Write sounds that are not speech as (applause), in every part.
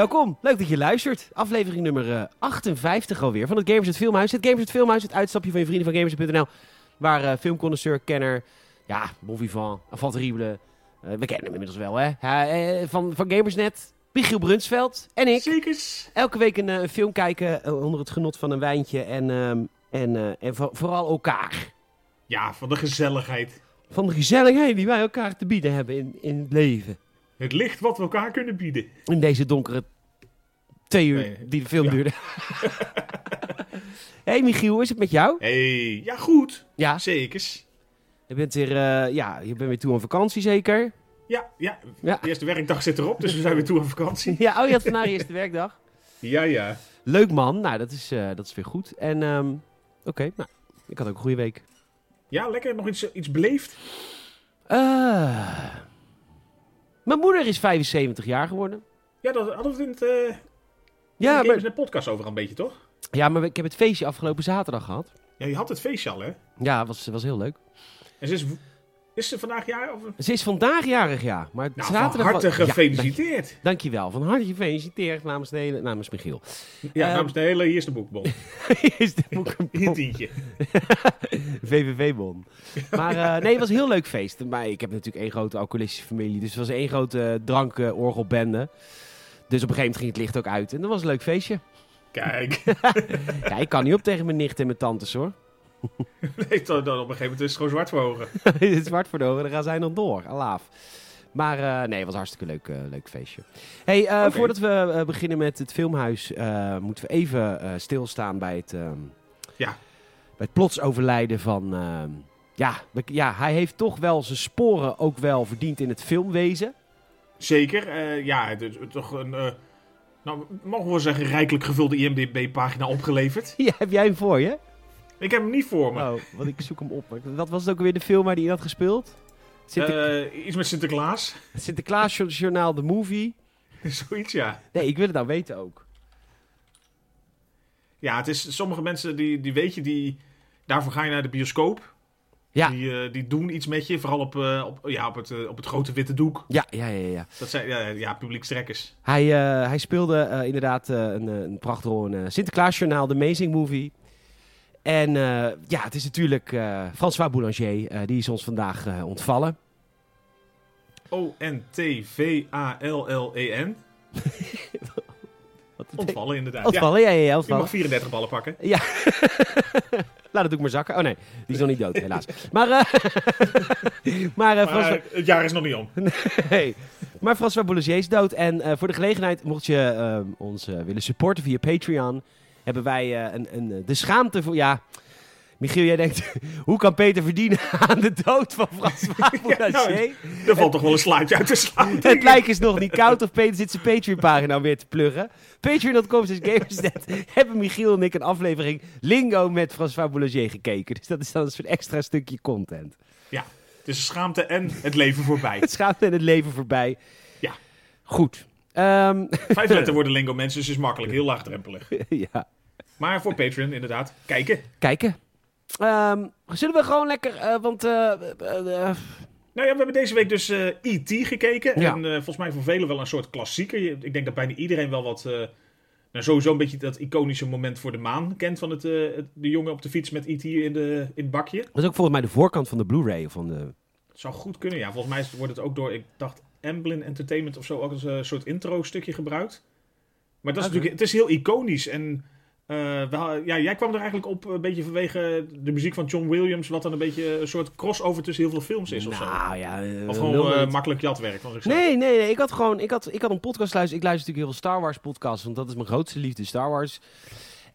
Welkom, leuk dat je luistert. Aflevering nummer eh, 58 alweer van het Gamers het Filmhuis. Het Gamers het Filmhuis, het uitstapje van je vrienden van Gamers.nl. Waar eh filmconnoisseur, kenner, ja, bon vivant, enfant terrible. eh, we kennen hem inmiddels wel, hè. Eh, van, van Gamersnet, Michiel Brunsveld en ik. Zekers. Elke week een, eh, film kijken eh, onder het genot van een wijntje en, ehm, en, eh, en voor- vooral elkaar. Ja, van de gezelligheid. Van de gezelligheid die wij elkaar te bieden hebben in, in het leven. Het licht wat we elkaar kunnen bieden. In deze donkere twee uur Nee, die de film ja. duurde. (laughs) hey Michiel, hoe is het met jou? hey, ja goed. Ja, Zekers. je bent weer, eh, ja, je bent weer toe aan vakantie zeker? Ja, ja, Ja. de eerste werkdag zit erop, dus we zijn weer toe aan vakantie. (laughs) Ja, oh je had vandaag je eerste werkdag. Ja, ja. Leuk man, nou dat is, eh, dat is weer goed. En ehm, oké, nou, ik had ook een goede week. Ja, lekker. Nog iets, iets beleefd? Eh, mijn moeder is 75 jaar geworden. Ja, dat hadden we het in het uh, Ja, maar, de podcast over een beetje, toch? ja, maar ik heb het feestje afgelopen zaterdag gehad. Ja, je had het feestje al, hè? Ja, was, was heel leuk. En ze is, is ze vandaag jaar? Of... Ze is vandaag jarig, ja. Maar Nou, van zaterdag harte was- Ja, gefeliciteerd. dank- dankjewel, van harte gefeliciteerd namens, de hele, namens Michiel. Ja, Ehm, namens de hele, hier is de boekbon. (laughs) is de boek een (laughs) Hier tientje. (laughs) VVV-bon. Maar eh, nee, het was een heel leuk feest. Maar ik heb natuurlijk één grote alcoholistische familie. Dus het was één grote drankorgelbende. Dus op een gegeven moment ging het licht ook uit. En dat was een leuk feestje. Kijk. Ja, ik kan niet op tegen mijn nicht en mijn tantes hoor. (laughs) Nee, dan, dan op een gegeven moment is het gewoon zwart voor ogen. (laughs) het is zwart voor de ogen, dan gaan zij nog door. Alaaf. Maar eh, nee, het was een hartstikke leuk, eh, leuk feestje. Hey, eh, voordat we beginnen met het filmhuis, moeten we even stilstaan bij het, ehm, Ja. bij het plots overlijden van. ehm, ja, ja, hij heeft toch wel zijn sporen ook wel verdiend in het filmwezen. Zeker, ja, het is toch een, nou, mogen we zeggen, rijkelijk gevulde IMDb-pagina opgeleverd. (laughs) Ja, heb jij hem voor je? Ik heb hem niet voor me. Oh, want ik zoek hem op. Wat was het ook weer de film waar hij in had gespeeld? Sinter Eh, iets met Sinterklaas. (laughs) Sinterklaas Journaal, de movie. (laughs) Zoiets, ja. Nee, ik wil het nou weten ook. Ja, het is sommige mensen die, die weet je, die, daarvoor ga je naar de bioscoop. Ja. Die, eh, die doen iets met je, vooral op, eh, op, ja, op, het, op het grote witte doek. Ja, ja, ja, ja. Dat zijn ja, ja, publiekstrekkers. Hij, hij speelde inderdaad een, een prachtrol in Sinterklaasjournaal, The Amazing Movie. En eh, ja, het is natuurlijk eh, François Boulanger, eh, die is ons vandaag ontvallen. O-N-T-V-A-L-L-E-N. (laughs) Wat Ontvallen, inderdaad. Ontvallen, ja, ja, ja, Ja, je ontvallen. mag 34 ballen pakken. Ja. (laughs) Laat het ook maar zakken. Oh nee, die is nog niet dood, helaas. Maar, (laughs) maar, François, Maar het jaar is nog niet om. hey. maar François Boulanger is dood. En voor de gelegenheid, mocht je eh, ons willen supporten via Patreon, hebben wij eh, een, een, eh, de schaamte voor... Ja, Michiel, jij denkt, (laughs) hoe kan Peter verdienen (laughs) aan de dood van François Boulanger? nou, Er valt toch wel een slaatje uit te slaan. (laughs) Het lijk is nog niet koud of Peter zit zijn Patreon-pagina weer te pluggen. Patreon.com is Gamersnet. Hebben Michiel en ik een aflevering Lingo met François Boulanger gekeken. Dus dat is dan een soort extra stukje content. Het is schaamte en het leven voorbij. Het gaat met het leven voorbij. Ja. Goed. Ehm, Vijf letter worden lingo mensen, dus is makkelijk. Heel laagdrempelig. ja. Maar voor Patreon inderdaad. Kijken. Kijken. Ehm, zullen we gewoon lekker, eh, want... eh, eh, Nou ja, we hebben deze week dus E.T. gekeken. Ja. En volgens mij voor velen wel een soort klassieker. Ik denk dat bijna iedereen wel wat... nou, sowieso een beetje dat iconische moment voor de maan kent. Van het, de jongen op de fiets met E.T. in, de, in het bakje. dat is ook volgens mij de voorkant van de Blu-ray. of Van de... Zou goed kunnen, ja. Volgens mij wordt het ook door, ik dacht, Amblin Entertainment of zo... ook als een soort intro-stukje gebruikt. Maar dat is natuurlijk... Het is heel iconisch. En eh, ja, jij kwam er eigenlijk op een beetje vanwege de muziek van John Williams... wat dan een beetje een soort crossover tussen heel veel films is of zo. nou ja... eh, Of gewoon eh, makkelijk jatwerk, was ik. Nee, nee, nee. Ik had gewoon ik had, ik had een podcast luisteren. Ik luister natuurlijk heel veel Star Wars podcasts, want dat is mijn grootste liefde, Star Wars.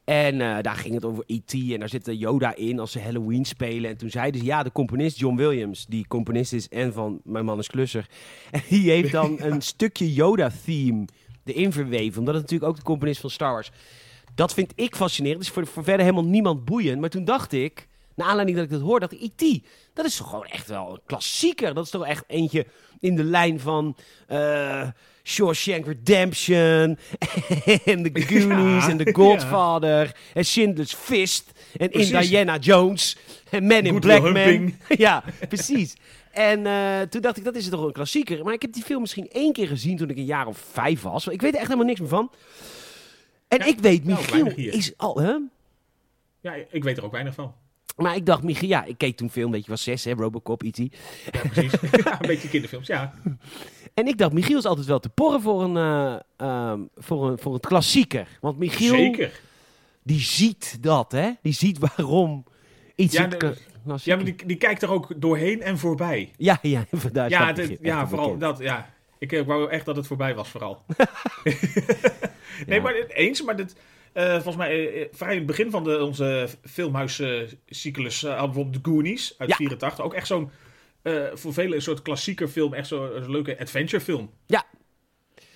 En eh, daar ging het over E.T. en daar zit Yoda in als ze Halloween spelen. En toen zeiden ze, ja, de componist John Williams, die componist is en van Mijn Man is Klusser. (laughs) En die heeft dan (laughs) een stukje Yoda-theme erin verweven, omdat het natuurlijk ook de componist van Star Wars. Dat vind ik fascinerend. Dat is voor, voor verder helemaal niemand boeiend. Maar toen dacht ik, naar aanleiding dat ik dat hoor, dat E.T., dat is toch gewoon echt wel een klassieker. Dat is toch echt eentje in de lijn van eh Shawshank Redemption (laughs) en The Goonies Ja, en The Godfather en Schindler's Fist en Precies. Indiana Jones en Men in Good Black Man. (laughs) Ja, precies. En eh, toen dacht ik, dat is toch een klassieker. Maar ik heb die film misschien één keer gezien toen ik een jaar of vijf was. Ik weet er echt helemaal niks meer van. En Ja, ik weet, nou, Michiel is al... Hè? Ja, ik weet er ook weinig van. Maar ik dacht, Michiel, ja, ik keek toen film, weet je, was zes, hè, Robocop, E.T. Ja, precies. (laughs) (laughs) ja, een beetje kinderfilms, ja. En ik dacht, Michiel is altijd wel te porren voor een, eh, ehm, voor een, voor een klassieker. Want Michiel, Zeker. die ziet dat, hè? Die ziet waarom iets... Ja, de- Ja, maar die, die kijkt er ook doorheen en voorbij. ja, ja, Ja, ja vooral dat, ja. Ik eh, wou echt dat het voorbij was, vooral. (laughs) (laughs) nee, Ja. maar dit- eens, maar dit, eh, volgens mij eh, eh, vrij in het begin van de, onze filmhuiscyclus uh, hadden we bijvoorbeeld The Goonies uit Ja. 84. Ook echt zo'n, eh, voor velen een soort klassieker film, echt zo'n leuke adventure film. Ja.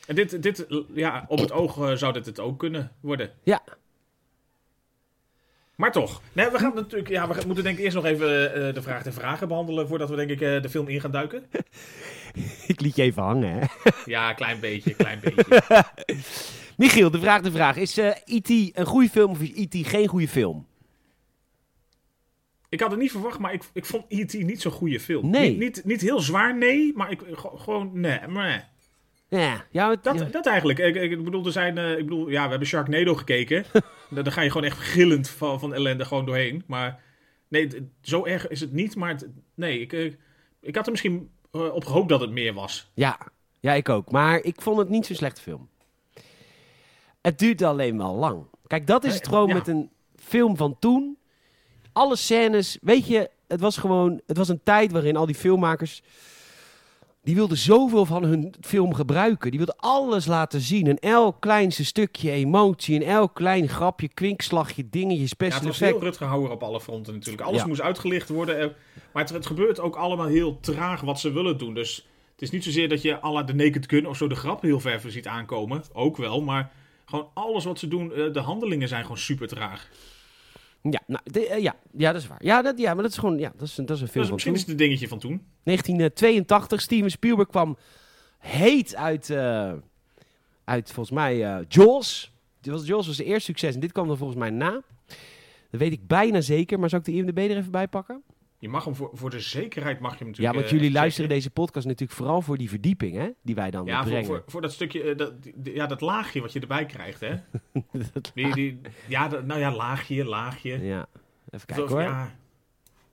En dit, dit eh, ja, op het oog eh, zou dit het ook kunnen worden. Ja. Maar toch, nee, we gaan natuurlijk, ja, we moeten denk ik eerst nog even eh, de vraag en vragen behandelen voordat we denk ik eh, de film in gaan duiken. (laughs) Ik liet je even hangen, hè? (laughs) Ja, klein beetje, klein beetje. (laughs) Michiel, de vraag de vraag. Is eh E.T. een goede film of is E.T. geen goede film? Ik had het niet verwacht, maar ik, ik vond E.T. niet zo'n goede film. Nee. Niet, niet, niet heel zwaar, nee, maar ik, gewoon, nee, maar Ja, ja, het- dat, dat eigenlijk. Ik, ik bedoel, er zijn, eh, ik bedoel, ja, we hebben Sharknado gekeken. (laughs) Daar ga je gewoon echt gillend van, van ellende gewoon doorheen. Maar nee, het- zo erg is het niet, maar het- nee, ik, ik, ik had er misschien eh, op gehoopt dat het meer was. Ja, ja, ik ook. Maar ik vond het niet zo'n slechte film. Het duurde alleen wel lang. Kijk, dat is het gewoon ja. met een film van toen. Alle scènes, weet je, het was gewoon, het was een tijd waarin al die filmmakers, die wilden zoveel van hun film gebruiken. Die wilden alles laten zien. En elk kleinste stukje emotie, en elk klein grapje, kwinkslagje, dingetje, Ja, special het was heel Rutger Hauer op alle fronten natuurlijk. Alles Ja. moest uitgelicht worden. eh, Maar het, het gebeurt ook allemaal heel traag wat ze willen doen. Dus het is niet zozeer dat je à la de Naked Gun of zo de grap heel ver ziet aankomen. Ook wel, maar gewoon alles wat ze doen, eh, de handelingen zijn gewoon super traag. Ja, nou, de- eh, ja, ja, dat is waar. Ja, dat, ja, maar dat is gewoon, ja, dat is, een- dat is een film Dus van misschien is het een dingetje van toen. 1982, Steven Spielberg kwam heet uit, eh, uit volgens mij eh Jaws. Jaws was de eerste succes en dit kwam er volgens mij na. Dat weet ik bijna zeker, maar zou ik de IMDb er even bij pakken? Je mag hem voor, voor de zekerheid mag je hem Ja, natuurlijk... want eh, jullie checken. luisteren deze podcast natuurlijk vooral voor die verdieping, hè? Die wij dan Ja, voor, brengen. voor, voor dat stukje, eh, dat, die- ja, dat laagje wat je erbij krijgt, hè. (laughs) Die, die, ja, dat- nou ja, laagje, laagje. Ja, even Of, kijken hoor. ja.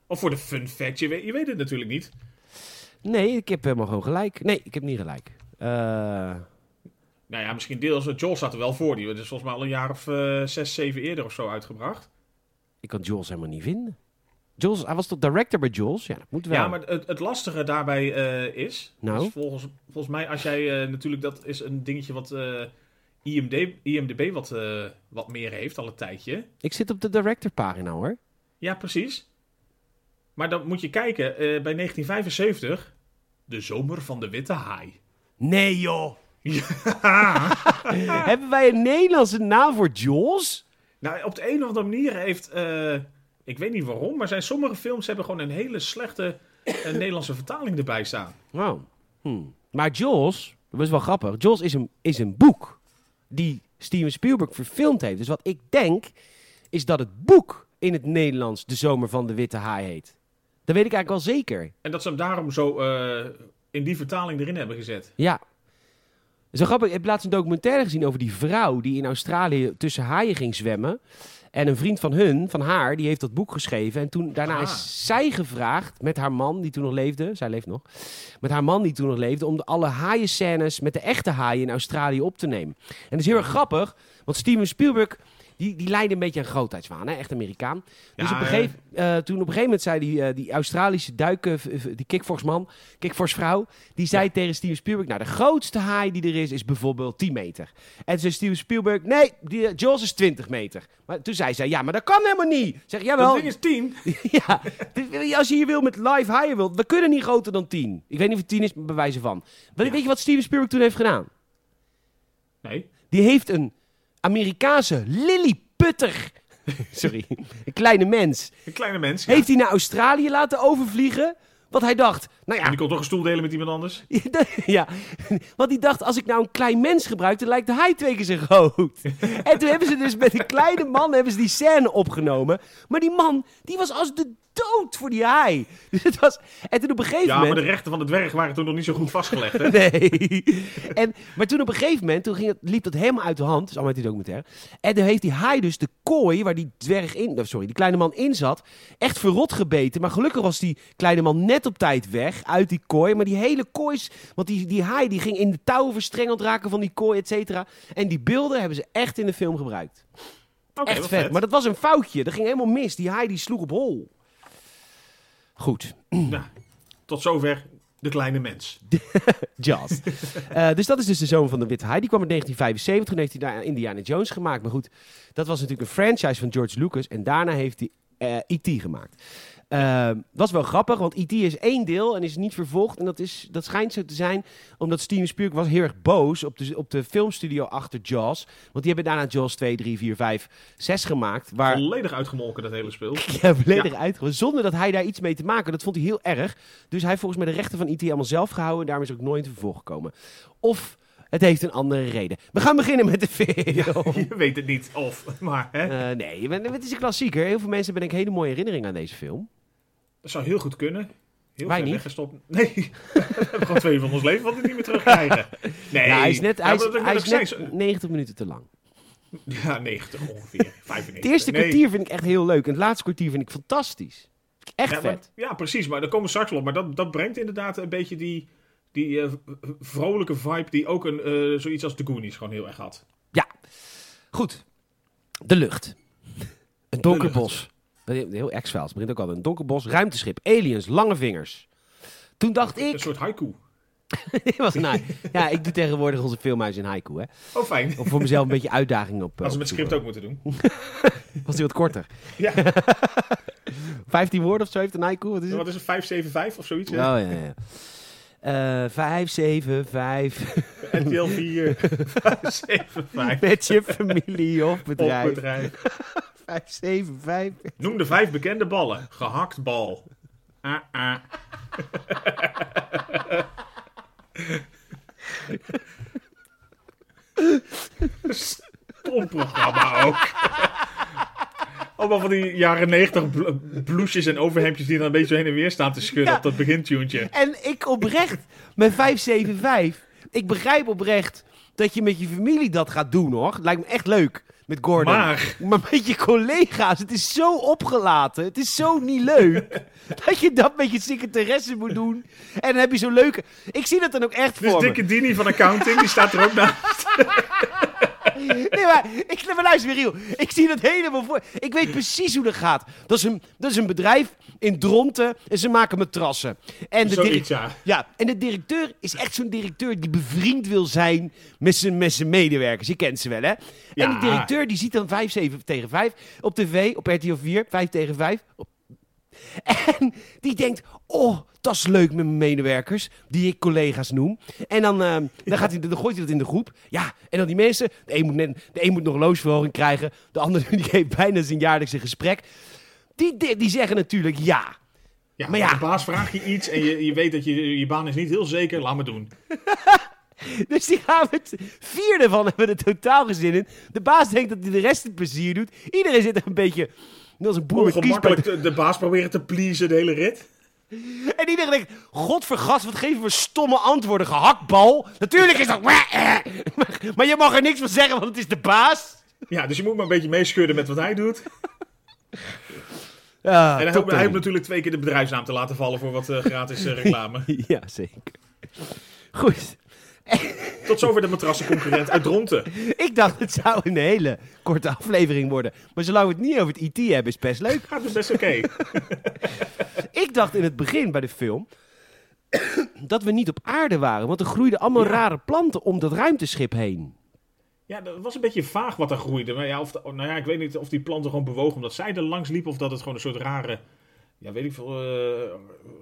of voor de fun fact, je weet, je weet het natuurlijk niet. Nee, ik heb helemaal gewoon gelijk. Nee, ik heb niet gelijk. Eh, Nou ja, misschien deels. Joel staat er wel voor. Die is volgens mij al een jaar of eh, zes, zeven eerder of zo uitgebracht. ik kan Jules helemaal niet vinden. Jules, hij was toch director bij Jules? Ja, dat moet wel. Ja, maar het, het lastige daarbij eh, is, Nou? is volgens, volgens mij als jij eh, natuurlijk, dat is een dingetje wat eh, IMD, IMDB wat, wat meer heeft al een tijdje. Ik zit op de director pagina hoor. Ja, precies. Maar dan moet je kijken, bij 1975, de zomer van de witte haai. Nee joh! Ja. (laughs) Hebben wij een Nederlandse naam voor Jules? Nou, op de een of andere manier heeft, ik weet niet waarom, maar zijn sommige films hebben gewoon een hele slechte eh, Nederlandse vertaling erbij staan. Oh. Hm. Maar Jules, dat is wel grappig. Jules is een, is een boek die Steven Spielberg verfilmd heeft. Dus wat ik denk, is dat het boek in het Nederlands De Zomer van de Witte Haai heet. Dat weet ik eigenlijk wel zeker. En dat ze hem daarom zo eh, in die vertaling erin hebben gezet. Ja. Zo grappig, ik heb laatst een documentaire gezien over die vrouw die in Australië tussen haaien ging zwemmen. En een vriend van hun, van haar, die heeft dat boek geschreven. En toen, daarna Ah. is zij gevraagd met haar man, die toen nog leefde. Zij leeft nog. Met haar man, die toen nog leefde. Om de, alle haaienscènes met de echte haaien in Australië op te nemen. En dat is heel erg grappig, want Steven Spielberg. Die, die leidde een beetje aan grootheidswaan, hè? echt Amerikaan. Dus Ja, op een gegeven, eh, toen op een gegeven moment zei die, eh, die Australische duiken, die kickforce-man, kickforce-vrouw, die zei tegen Steven Spielberg, nou de grootste haai die er is, is bijvoorbeeld 10 meter. En zei Steven Spielberg, nee, die, eh, Jaws is 20 meter. Maar toen zei zij, ja, maar dat kan helemaal niet. Zeg, Dat jawel, ding is 10. (laughs) ja, dit- als je hier wil met live haaien wilt, we kunnen niet groter dan 10. Ik weet niet of het 10 is, maar bij wijze van. Weet, Ja. weet je wat Steven Spielberg toen heeft gedaan? Nee. Die heeft een Amerikaanse lilliputter (laughs) sorry, een kleine mens, Een kleine mens. Ja. heeft hij naar Australië laten overvliegen? Want hij dacht, nou En ja, die kon toch een stoel delen met iemand anders? (laughs) ja, want hij dacht, als ik nou een klein mens gebruik, dan lijkt hij twee keer zo groot. (laughs) en toen hebben ze dus met een kleine man hebben ze die scène opgenomen. Maar die man, die was als de dood voor die haai. (laughs) Dus het was, en toen op een gegeven Ja, moment... maar de rechten van de dwerg waren toen nog niet zo goed vastgelegd. Hè? Nee. En, maar toen op een gegeven moment, toen ging het, liep dat helemaal uit de hand. Dat is allemaal uit die documentaire. En toen heeft die haai dus de kooi waar die dwerg in, sorry, die kleine man in zat, echt verrot gebeten. Maar gelukkig was die kleine man net op tijd weg uit die kooi. Maar die hele kooi, want die, die haai die ging in de touwen verstrengeld raken van die kooi, et cetera. En die beelden hebben ze echt in de film gebruikt. Oké, echt vet. vet. Maar dat was een foutje. Dat ging helemaal mis. Die haai die sloeg op hol. Goed. (clears throat) Nou, tot zover de kleine mens. (laughs) Jazz. Eh, dus dat is dus de zoon van de Witte Haai. Die kwam in 1975. Toen heeft hij daar Indiana Jones gemaakt. Maar goed, dat was natuurlijk een franchise van George Lucas. En daarna heeft hij eh E.T. gemaakt. Eh, was wel grappig, want E.T. is één deel en is niet vervolgd. En dat, is, dat schijnt zo te zijn omdat Steven Spielberg was heel erg boos op de, op de filmstudio achter Jaws. Want die hebben daarna Jaws 2, 3, 4, 5, 6 gemaakt. Waar, Volledig uitgemolken, dat hele speel. (laughs) ja, volledig uitgevoerd. Zonder dat hij daar iets mee te maken. Dat vond hij heel erg. Dus hij heeft volgens mij de rechten van IT allemaal zelf gehouden. En daarom is ook nooit een vervolg gekomen. Of het heeft een andere reden. We gaan beginnen met de film. (laughs) Je weet het niet, of, (laughs) maar hè, Eh, nee, het is een klassieker. Heel veel mensen hebben denk ik hele mooie herinneringen aan deze film. Dat zou heel goed kunnen. Heel Wij niet. weggestopt. (laughs) Nee, we hebben gewoon twee van ons leven wat we niet meer terugkrijgen. (laughs) Nee, Nou, hij is, net, Ja, hij is, net is net zei, 90 minuten te lang. Ja, 90 ongeveer. (laughs) 95. Het eerste Nee. kwartier vind ik echt heel leuk. En het laatste kwartier vind ik fantastisch. Echt Ja, maar- vet. ja, precies. Maar daar komen we straks wel op. Maar dat, dat brengt inderdaad een beetje die, die eh, vrolijke vibe die ook een, eh, zoiets als de Goonies gewoon heel erg had. Goed. De lucht. Een donker bos. Heel X-Files. begint ook al. Een donker bos. Ruimteschip. Aliens. Lange vingers. Toen dacht Een ik... soort haiku. (laughs) Dit was een. Ja, ik doe tegenwoordig onze filmhuis in haiku, hè. Oh, fijn. Om voor mezelf een beetje uitdaging op... eh, Als we met script ook moeten doen. (laughs) Was die wat korter. (laughs) Ja, 15 woorden of zo heeft een haiku. Wat is het? wat is het? 575 of zoiets? Oh, hè? ja, ja. 5, 7, 5. RTL 4, 575. Met je familie of Op bedrijf. 5, 7, 5. Noem de vijf bekende ballen. Gehakt bal. Ah, ah. Stom programma ook. Allemaal van die jaren 90 bl- blouses en overhemdjes die dan een beetje heen en weer staan te schudden Ja. op dat begintuntje. En ik oprecht, met 5, 7, 5. Ik begrijp oprecht dat je met je familie dat gaat doen, hoor. Lijkt me echt leuk. Met Gordon. Maar Maar met je collega's, het is zo opgelaten. Het is zo niet leuk. (laughs) dat je dat met je secretaresse moet doen. En dan heb je zo'n leuke... Ik zie dat dan ook echt dus voor me. Dikke Dini van accounting, die staat er ook (laughs) naast. Nee, maar, ik, maar luister, Michiel. Ik zie dat helemaal voor. Ik weet precies hoe dat gaat. Dat is een, dat is een bedrijf in Dronten en ze maken matrassen. En de Zoiets, ja. ja, en de directeur is echt zo'n directeur die bevriend wil zijn met zijn, met zijn medewerkers. Je kent ze wel, hè? En die directeur die ziet dan 5, 7 tegen 5 op tv, op RTL 4, 5 tegen 5. Op... (laughs) En die denkt, oh, dat is leuk met mijn medewerkers, die ik collega's noem. En dan, eh, dan, gaat hij, dan gooit hij dat in de groep. Ja, en dan die mensen, de een moet, net, de een moet nog een loonsverhoging krijgen, de ander (laughs) die geeft bijna zijn jaarlijkse gesprek. Die, die, die zeggen natuurlijk ja. Ja, Maar ja. de baas vraagt je iets en je, je weet dat je, je baan is niet heel zeker, laat me doen. (laughs) Dus die gaan met vier ervan hebben er totaal gezin in. De baas denkt dat hij de rest het plezier doet. Iedereen zit er een beetje als een boer met de baas proberen te pleasen de hele rit. (laughs) En iedereen denkt, godvergas, wat geven we stomme antwoorden, gehaktbal. Natuurlijk is dat... (laughs) Maar je mag er niks van zeggen, want het is de baas. Ja, dus je moet maar een beetje meeschudden met wat hij doet. Ja, En hij hoopt, hij hoopt natuurlijk twee keer de bedrijfsnaam te laten vallen voor wat eh, gratis eh, reclame. (laughs) Ja, zeker. Goed. (laughs) Tot zover de matrassenconcurrent uit Dronten. (laughs) Ik dacht, het zou een hele korte aflevering worden. Maar zolang we het niet over het IT hebben, is best leuk. (laughs) Gaat dus best oké. Ik dacht in het begin bij de film (coughs) dat we niet op aarde waren. Want er groeiden allemaal Ja. rare planten om dat ruimteschip heen. Ja, dat was een beetje vaag wat er groeide. Maar ja, of nou ja, ik weet niet of die planten gewoon bewogen omdat zij er langs liepen. Of dat het gewoon een soort rare, ja, weet ik veel, eh,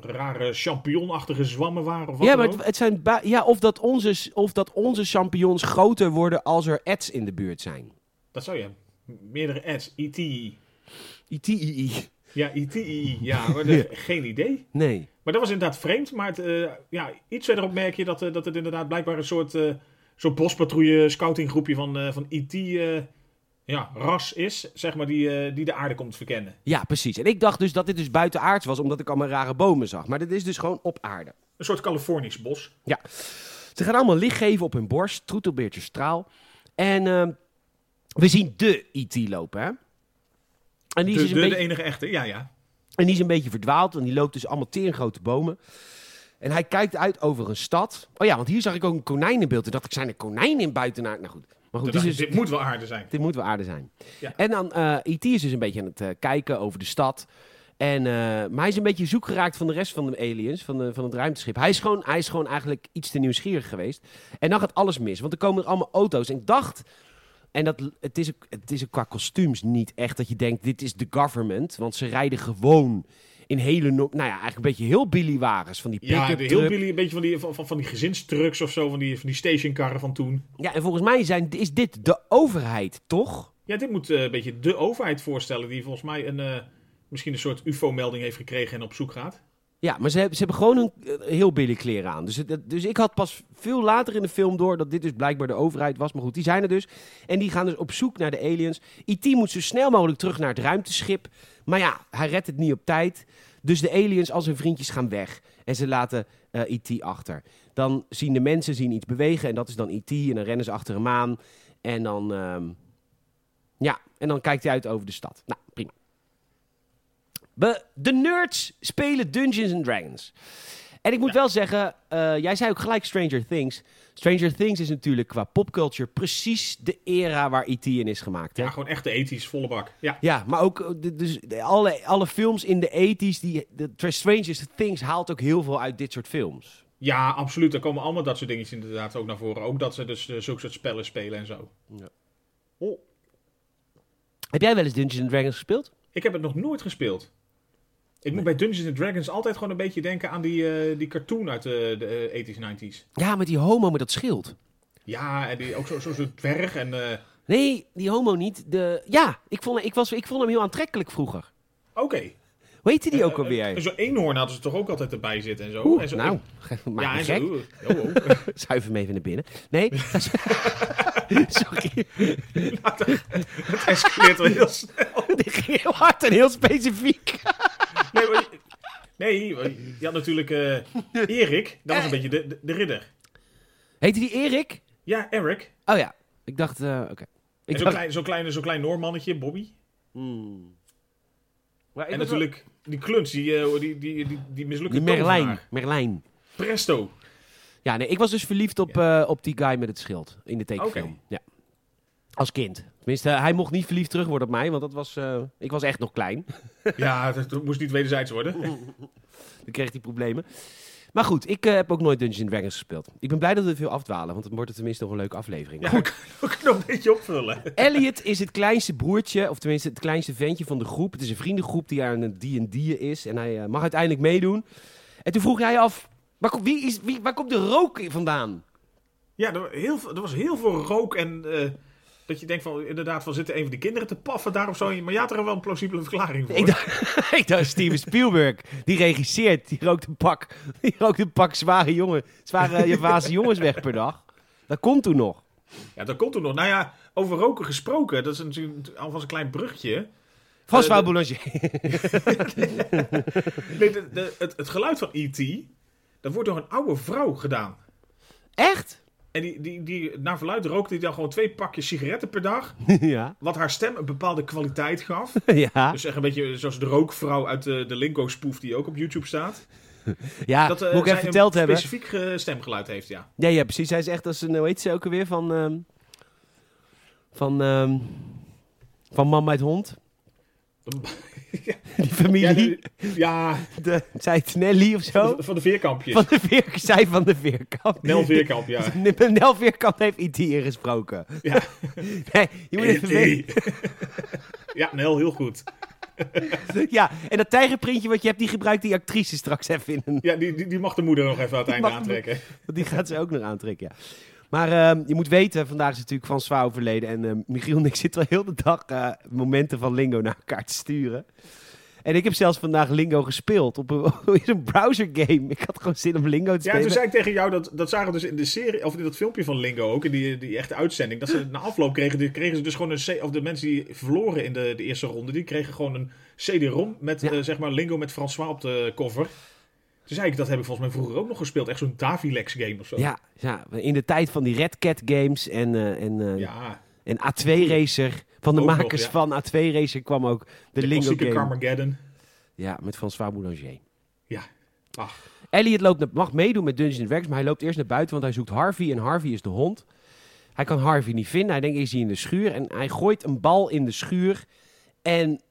rare champignonachtige zwammen waren. Of wat Ja, maar het, het zijn ja, of, dat onze, of dat onze champignons groter worden als er ads in de buurt zijn. Dat zou je. meerdere ads. E ITI. ITII. Ja, ITI. Ja, (laughs) maar de- geen idee. Nee. Maar dat was inderdaad vreemd. Maar het, eh, ja, iets verderop merk je dat, eh, dat het inderdaad blijkbaar een soort, soort bospatrouille scoutinggroepje van, van IT ja, ras is. Zeg maar, die, eh, die de aarde komt verkennen. Ja, precies. En ik dacht dus dat dit dus buitenaards was, omdat ik allemaal rare bomen zag. Maar dit is dus gewoon op aarde. Een soort Californisch bos. Ze gaan allemaal licht geven op hun borst, troetelbeertje straal. En ehm, we zien de IT lopen, hè? En die, De, is de, een de beetje, enige echte, ja, ja. en die is een beetje verdwaald, en die loopt dus allemaal teringgrote bomen. En hij kijkt uit over een stad. Oh ja, want hier zag ik ook een konijn in beeld. En dacht ik, zijn er konijnen in buitenaard? Nou goed. Maar goed, Dit, dit is dit moet wel aarde zijn. dit moet wel aarde zijn. Ja. En dan, eh E.T. is dus een beetje aan het eh, kijken over de stad. En, eh, maar hij is een beetje zoek geraakt van de rest van de aliens, van, de, van het ruimteschip. Hij is, gewoon, hij is gewoon eigenlijk iets te nieuwsgierig geweest. En dan gaat alles mis, want er komen er allemaal auto's. En ik dacht, en dat, het, is, het is qua kostuums niet echt dat je denkt, dit is de government. Want ze rijden gewoon in hele, no- nou ja, eigenlijk een beetje heel Billy wagens van die Ja, pick-up de, heel. Billy, een beetje van die, van, van, van die gezinstrucks of zo, van die, van die stationkarren van toen. Ja, en volgens mij zijn, is dit de overheid, toch? Ja, dit moet eh, een beetje de overheid voorstellen, die volgens mij een, eh, misschien een soort UFO-melding heeft gekregen en op zoek gaat. Ja, maar ze hebben, ze hebben gewoon een eh, heel billig kleren aan. Dus, dus ik had pas veel later in de film door dat dit dus blijkbaar de overheid was. Maar goed, die zijn er dus. En die gaan dus op zoek naar de aliens. E.T. moet zo snel mogelijk terug naar het ruimteschip. Maar ja, hij redt het niet op tijd. Dus de aliens als hun vriendjes gaan weg. En ze laten eh E.T. achter. Dan zien de mensen zien iets bewegen en dat is dan E.T. En dan rennen ze achter hem aan. En dan, ehm, ja, en dan kijkt hij uit over de stad. Nou, de nerds spelen Dungeons and Dragons. En ik moet wel zeggen, eh, jij zei ook gelijk Stranger Things. Stranger Things is natuurlijk qua popculture precies de era waar E.T. in is gemaakt. Hè? Ja, gewoon echt de ethisch, volle bak. Ja, Ja, maar ook eh, de- dus de- alle, alle films in de 80s, die, de Stranger Things haalt ook heel veel uit dit soort films. ja, absoluut. Er komen allemaal dat soort dingetjes inderdaad ook naar voren. Ook dat ze dus eh, zulke soort spellen spelen en zo. Oh, Heb jij wel eens Dungeons and Dragons gespeeld? ik heb het nog nooit gespeeld. Ik moet bij Dungeons and Dragons altijd gewoon een beetje denken aan die, eh, die cartoon uit de, de eh, 80s, 90s. Ja, met die homo met dat schild. Ja, en die, ook zo'n zo, zo'n dwerg en... eh, Nee, die homo niet. De... Ja, ik vond, ik, was, ik vond hem heel aantrekkelijk vroeger. Oké. Hoe heette die ook Eh, alweer? En zo'n eenhoorn hadden ze toch ook altijd erbij zitten en zo. Oeh, en zo nou, (laughs) (laughs) maak ja, en gek. zo. Oh, oh. (laughs) Schuif hem even naar binnen. Nee, sorry. Het escaleert wel heel snel. Dit ging heel hard en heel specifiek. Nee, maar, nee, je had natuurlijk eh, Erik. Dat was een beetje de, de, de ridder. Heette die Erik? Ja, Eric. Oh ja, ik dacht, eh, oké. Zo'n dacht... klein, zo'n klein, zo'n klein Noormannetje, Bobby. Hmm. En natuurlijk die kluns, die, eh, die, die, die, die mislukte wel- Die Merlijn. Merlijn. Presto. Ja, nee, ik was dus verliefd op, eh, op die guy met het schild in de tekenfilm. Oké. Ja. Als kind. Tenminste, hij mocht niet verliefd terug worden op mij, want dat was, eh, ik was echt nog klein. (laughs) Ja, dat, dat moest niet wederzijds worden. (laughs) Dan kreeg hij problemen. Maar goed, ik eh, heb ook nooit Dungeons Dragons gespeeld. Ik ben blij dat we veel afdwalen, want dan wordt het tenminste nog een leuke aflevering. Ja, Goed, we kunnen nog een beetje opvullen. Elliot is het kleinste broertje, of tenminste het kleinste ventje van de groep. Het is een vriendengroep die aan een D&D is en hij eh, mag uiteindelijk meedoen. En toen vroeg jij af, waar, komt- wie is, wie, waar komt de rook vandaan? Ja, er, heel, er was heel veel rook en dat je denkt van, inderdaad, van zitten een van die kinderen te paffen daar of zo. Maar je had er wel een plausibele verklaring voor. Ik dacht, (laughs) ik dacht Steven Spielberg, die regisseert, die rookt een pak, (laughs) die rookt een pak zware, jongen, zware Javaanse (laughs) jongens weg per dag. Dat komt toen nog. Ja, dat komt toen nog. Nou ja, over roken gesproken, dat is natuurlijk alvast een klein bruggetje. François Eh, de- Boulanger. Nee, de, de- het, het geluid van E.T., dat wordt door een oude vrouw gedaan. Echt? En die, die, die, naar verluid rookte die dan gewoon twee pakjes sigaretten per dag. (laughs) ja. Wat haar stem een bepaalde kwaliteit gaf. (laughs) ja. Dus echt een beetje zoals de rookvrouw uit de, de Lingo-spoef die ook op YouTube staat. (laughs) Ja, Dat eh, moet ik even verteld een hebben. specifiek eh, stemgeluid heeft, ja. Ja, ja, precies. Hij is echt als een, hoe heet ze ook alweer, van, ehm, van, ehm, van Man met Hond. (laughs) Die familie, Ja, de, zij het Nelly of van, zo? de, van de veerkampjes. Van de veer, zij van de Veerkamp. Nel Veerkamp, ja. (laughs) Nel Veerkamp heeft IT ingesproken. Ja. (laughs) Nee, je moet even weten. E.T. ja, Nel, heel goed. Ja, en dat tijgerprintje wat je hebt, die gebruikt die actrice straks even in een... Ja, die, die, die mag de moeder nog even aan het einde mag de aantrekken. Want die gaat ze ook nog aantrekken, ja. Maar ehm, je moet weten, vandaag is natuurlijk van overleden. En ehm, Michiel en ik (laughs) zitten al heel de dag eh, momenten van Lingo naar elkaar te sturen. En ik heb zelfs vandaag Lingo gespeeld op een, (laughs) een browser game. Ik had gewoon zin om Lingo te Ja, spelen. toen zei ik tegen jou, dat, dat zagen we dus in de serie, of in dat filmpje van Lingo ook, in die, die echte uitzending, dat ze na afloop kregen, die kregen ze dus gewoon een, of de mensen die verloren in de, de eerste ronde, die kregen gewoon een CD-ROM met, Ja. eh, zeg maar, Lingo met François op de cover. Toen zei ik, dat heb ik volgens mij vroeger ook nog gespeeld, echt zo'n Davilex game of zo. Ja, ja, in de tijd van die Red Cat games en, eh, en, eh, Ja, en A2 Racer. Van de Ook nog, makers ja. van A2 Racer kwam ook de, de Lingo game. Carmageddon. Ja, met François Boulanger. Ja, ach, Elliot loopt naar- mag meedoen met Dungeons Dragons, maar hij loopt eerst naar buiten, want hij zoekt Harvey. En Harvey is de hond. Hij kan Harvey niet vinden. Hij denkt, is hij in de schuur? En hij gooit een bal in de schuur. En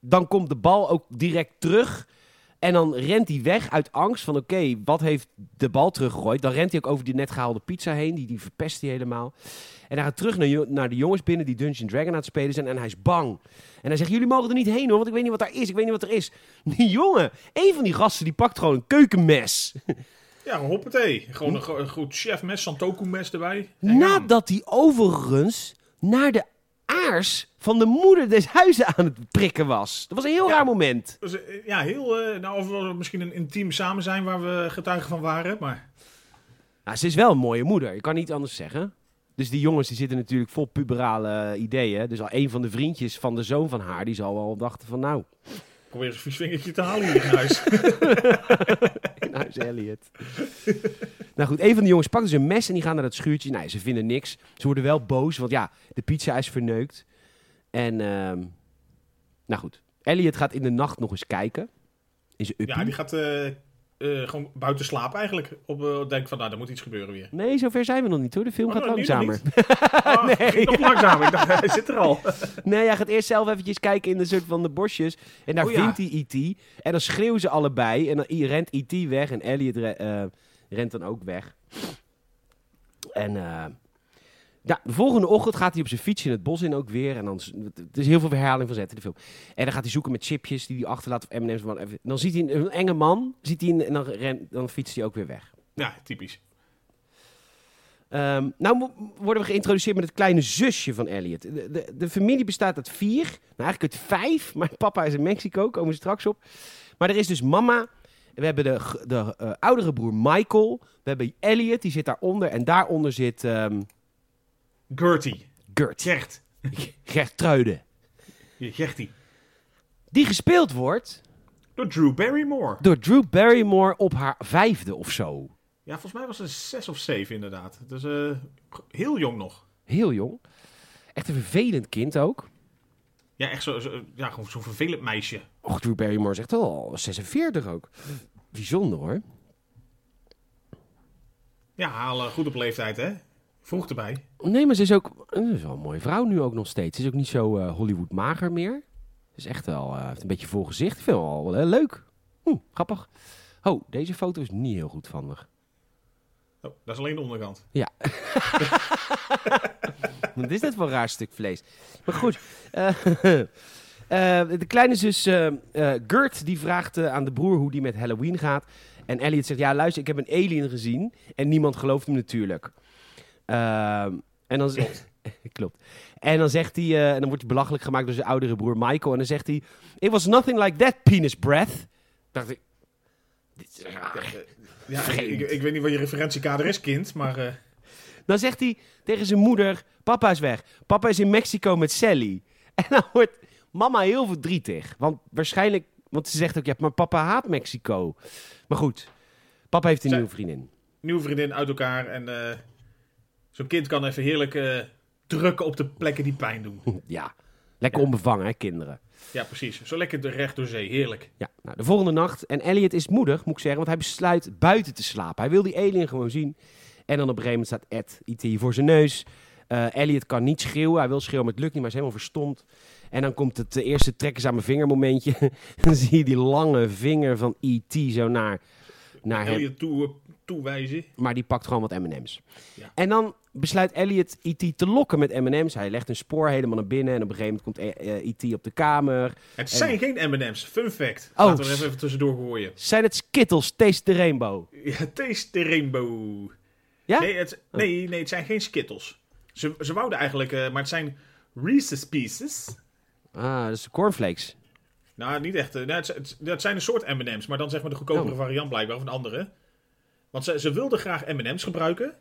dan komt de bal ook direct terug. En dan rent hij weg uit angst van, oké, wat heeft de bal teruggegooid? Dan rent hij ook over die net gehaalde pizza heen. Die, die verpest hij helemaal. En hij gaat terug naar, naar de jongens binnen die Dungeons Dragon aan het spelen zijn. En hij is bang. En hij zegt, jullie mogen er niet heen hoor, want ik weet niet wat daar is. Ik weet niet wat er is. (laughs) Die jongen, een van die gasten, die pakt gewoon een keukenmes. ja, hoppatee. Gewoon een, go- een goed chefmes, Santoku-mes erbij. En. Nadat hij overigens naar de aars van de moeder des huizen aan het prikken was. Dat was een heel Ja. raar moment. Eh, ja, heel, eh, nou, of we misschien een intiem samen zijn waar we getuigen van waren, maar... Nou, ze is wel een mooie moeder, ik kan niet anders zeggen. Dus die jongens die zitten natuurlijk vol puberale ideeën. Dus al een van de vriendjes van de zoon van haar, die zal wel dachten van nou, Probeer eens een vingertje te halen hier in huis. (laughs) in huis Elliot. nou goed, een van de jongens pakt dus een mes en die gaan naar dat schuurtje. Nee, ze vinden niks. Ze worden wel boos, want ja, de pizza is verneukt. En, ehm, nou goed, Elliot gaat in de nacht nog eens kijken. In zijn uppie. ja, die gaat eh, eh, gewoon buiten slapen eigenlijk. Op, eh, denk van, nou, er moet iets gebeuren weer. Nee, zover zijn we nog niet hoor. De film Oh, gaat nou, langzamer. Nee. nog langzamer. (laughs) Ik dacht, (laughs) hij zit er al. Nee, hij gaat eerst zelf eventjes kijken in de soort van de bosjes. En daar Oh, ja. vindt hij E.T. En dan schreeuwen ze allebei. En dan rent E.T. weg. En Elliot re- eh, rent dan ook weg. En eh, ja, de volgende ochtend gaat hij op zijn fietsje in het bos in ook weer. En dan, het is heel veel herhaling van zetten in de film. En dan gaat hij zoeken met chipjes die hij achterlaat of M&M's. Dan ziet hij een, een enge man. Ziet hij en dan, rent, dan fietst hij ook weer weg. Ja, typisch. Ehm, nou worden we geïntroduceerd met het kleine zusje van Elliot. De, de, de familie bestaat uit vier. Nou, eigenlijk uit vijf. (laughs) Maar papa is in Mexico, komen we straks op. Maar er is dus mama. We hebben de, de eh, oudere broer Michael. We hebben Elliot, die zit daaronder. En daaronder zit ehm Gertie. Gert. Gert. (laughs) Gertruide. Gertie. Die gespeeld wordt Door Drew Barrymore. door Drew Barrymore op haar vijfde of zo. Ja, volgens mij was ze zes of zeven inderdaad. Dus eh, heel jong nog. Heel jong. Echt een vervelend kind ook. Ja, echt zo, zo- ja, gewoon zo'n vervelend meisje. Och, Drew Barrymore is echt al 46 ook. Bijzonder hoor. Ja, halen goed op leeftijd, hè? Vroeg erbij. Nee, maar ze is ook ze is wel een mooie vrouw nu ook nog steeds. Ze is ook niet zo eh, Hollywood mager meer. Ze is echt wel, eh, heeft een beetje vol gezicht. Ik vind het wel leuk. Hm, grappig. Oh, deze foto is niet heel goed van haar. Oh, dat is alleen de onderkant. (laughs) Wat is dit voor een raar stuk vlees? Maar goed. eh, (laughs) eh, de kleine zus eh, eh, Gert die vraagt eh, aan de broer hoe die met Halloween gaat. En Elliot zegt, ja luister, ik heb een alien gezien. En niemand gelooft hem natuurlijk. Ehm, en dan zegt... (laughs) Klopt. En dan zegt hij, eh, en dan wordt hij belachelijk gemaakt door zijn oudere broer Michael. En dan zegt hij, it was nothing like that penis breath. Dacht ik, dit is raar. Ja, ik, Vreemd. ik, ik weet niet wat je referentiekader is, kind, maar... eh, (laughs) Dan zegt hij tegen zijn moeder: Papa is weg. Papa is in Mexico met Sally. (laughs) En dan wordt mama heel verdrietig. Want waarschijnlijk, want ze zegt ook: Ja, maar papa haat Mexico. Maar goed, papa heeft een Zij- nieuwe vriendin. nieuwe vriendin uit elkaar en eh, zo'n kind kan even heerlijk eh, drukken op de plekken die pijn doen. (laughs) Ja, lekker Ja. onbevangen, hè, kinderen. Ja, precies. Zo lekker de recht door zee. Heerlijk. Ja, nou, de volgende nacht. En Elliot is moedig, moet ik zeggen, want hij besluit buiten te slapen. Hij wil die alien gewoon zien. En dan op een gegeven moment staat Ed IT voor zijn neus. Eh, Elliot kan niet schreeuwen. Hij wil schreeuwen, maar het lukt niet, maar hij is helemaal verstomd. En dan komt het eh, eerste trekken aan mijn vinger momentje. (laughs) dan zie je die lange vinger van E.T. zo naar, naar. Elliot toe, toewijzen. Maar die pakt gewoon wat M&M's. Ja. En dan besluit Elliot E.T. te lokken met M&M's. Hij legt een spoor helemaal naar binnen. En op een gegeven moment komt eh, eh, E.T. op de kamer. Het zijn geen M&M's. Fun fact. Oh, Laten we er even, tussendoor gooien. Zijn het Skittles, Taste the Rainbow? Ja, taste the rainbow. Ja? Nee, het, nee, nee, het zijn geen Skittles. Ze, ze wouden eigenlijk, eh, maar het zijn Reese's Pieces. Ah, dat is cornflakes. Nou, niet echt. eh, nou, het, het, het zijn een soort M&M's, maar dan zeg maar de goedkopere Oh. variant blijkbaar, of een andere. Want ze, ze wilden graag M&M's gebruiken,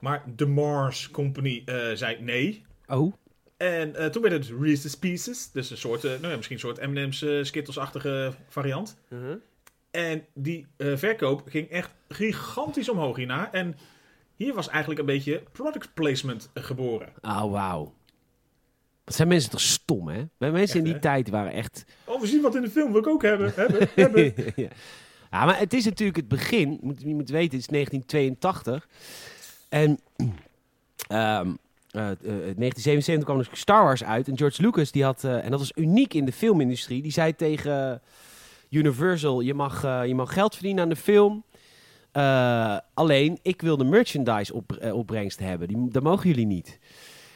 maar de Mars Company eh, zei nee. Oh. En eh, toen werd het Reese's Pieces, dus een soort, nou ja, misschien een soort M&M's Skittles-achtige variant. Uh-huh. En die verkoop ging echt gigantisch omhoog hierna. En hier was eigenlijk een beetje product placement geboren. Oh, wauw. Wat zijn mensen toch stom, hè? Wij mensen in die tijd waren echt... Oh, we zien wat in de film, wil ik ook hebben, (laughs) hebben, hebben. ja. ja, maar het is natuurlijk het begin. Je moet, je moet weten, het is 1982. En ehm, eh, eh, 1977 kwam dus Star Wars uit. En George Lucas, die had, eh, en dat was uniek in de filmindustrie, die zei tegen Universal: Je mag, eh, je mag geld verdienen aan de film. Eh, alleen, ik wil de merchandise op, eh, opbrengst hebben. Die, dat mogen jullie niet.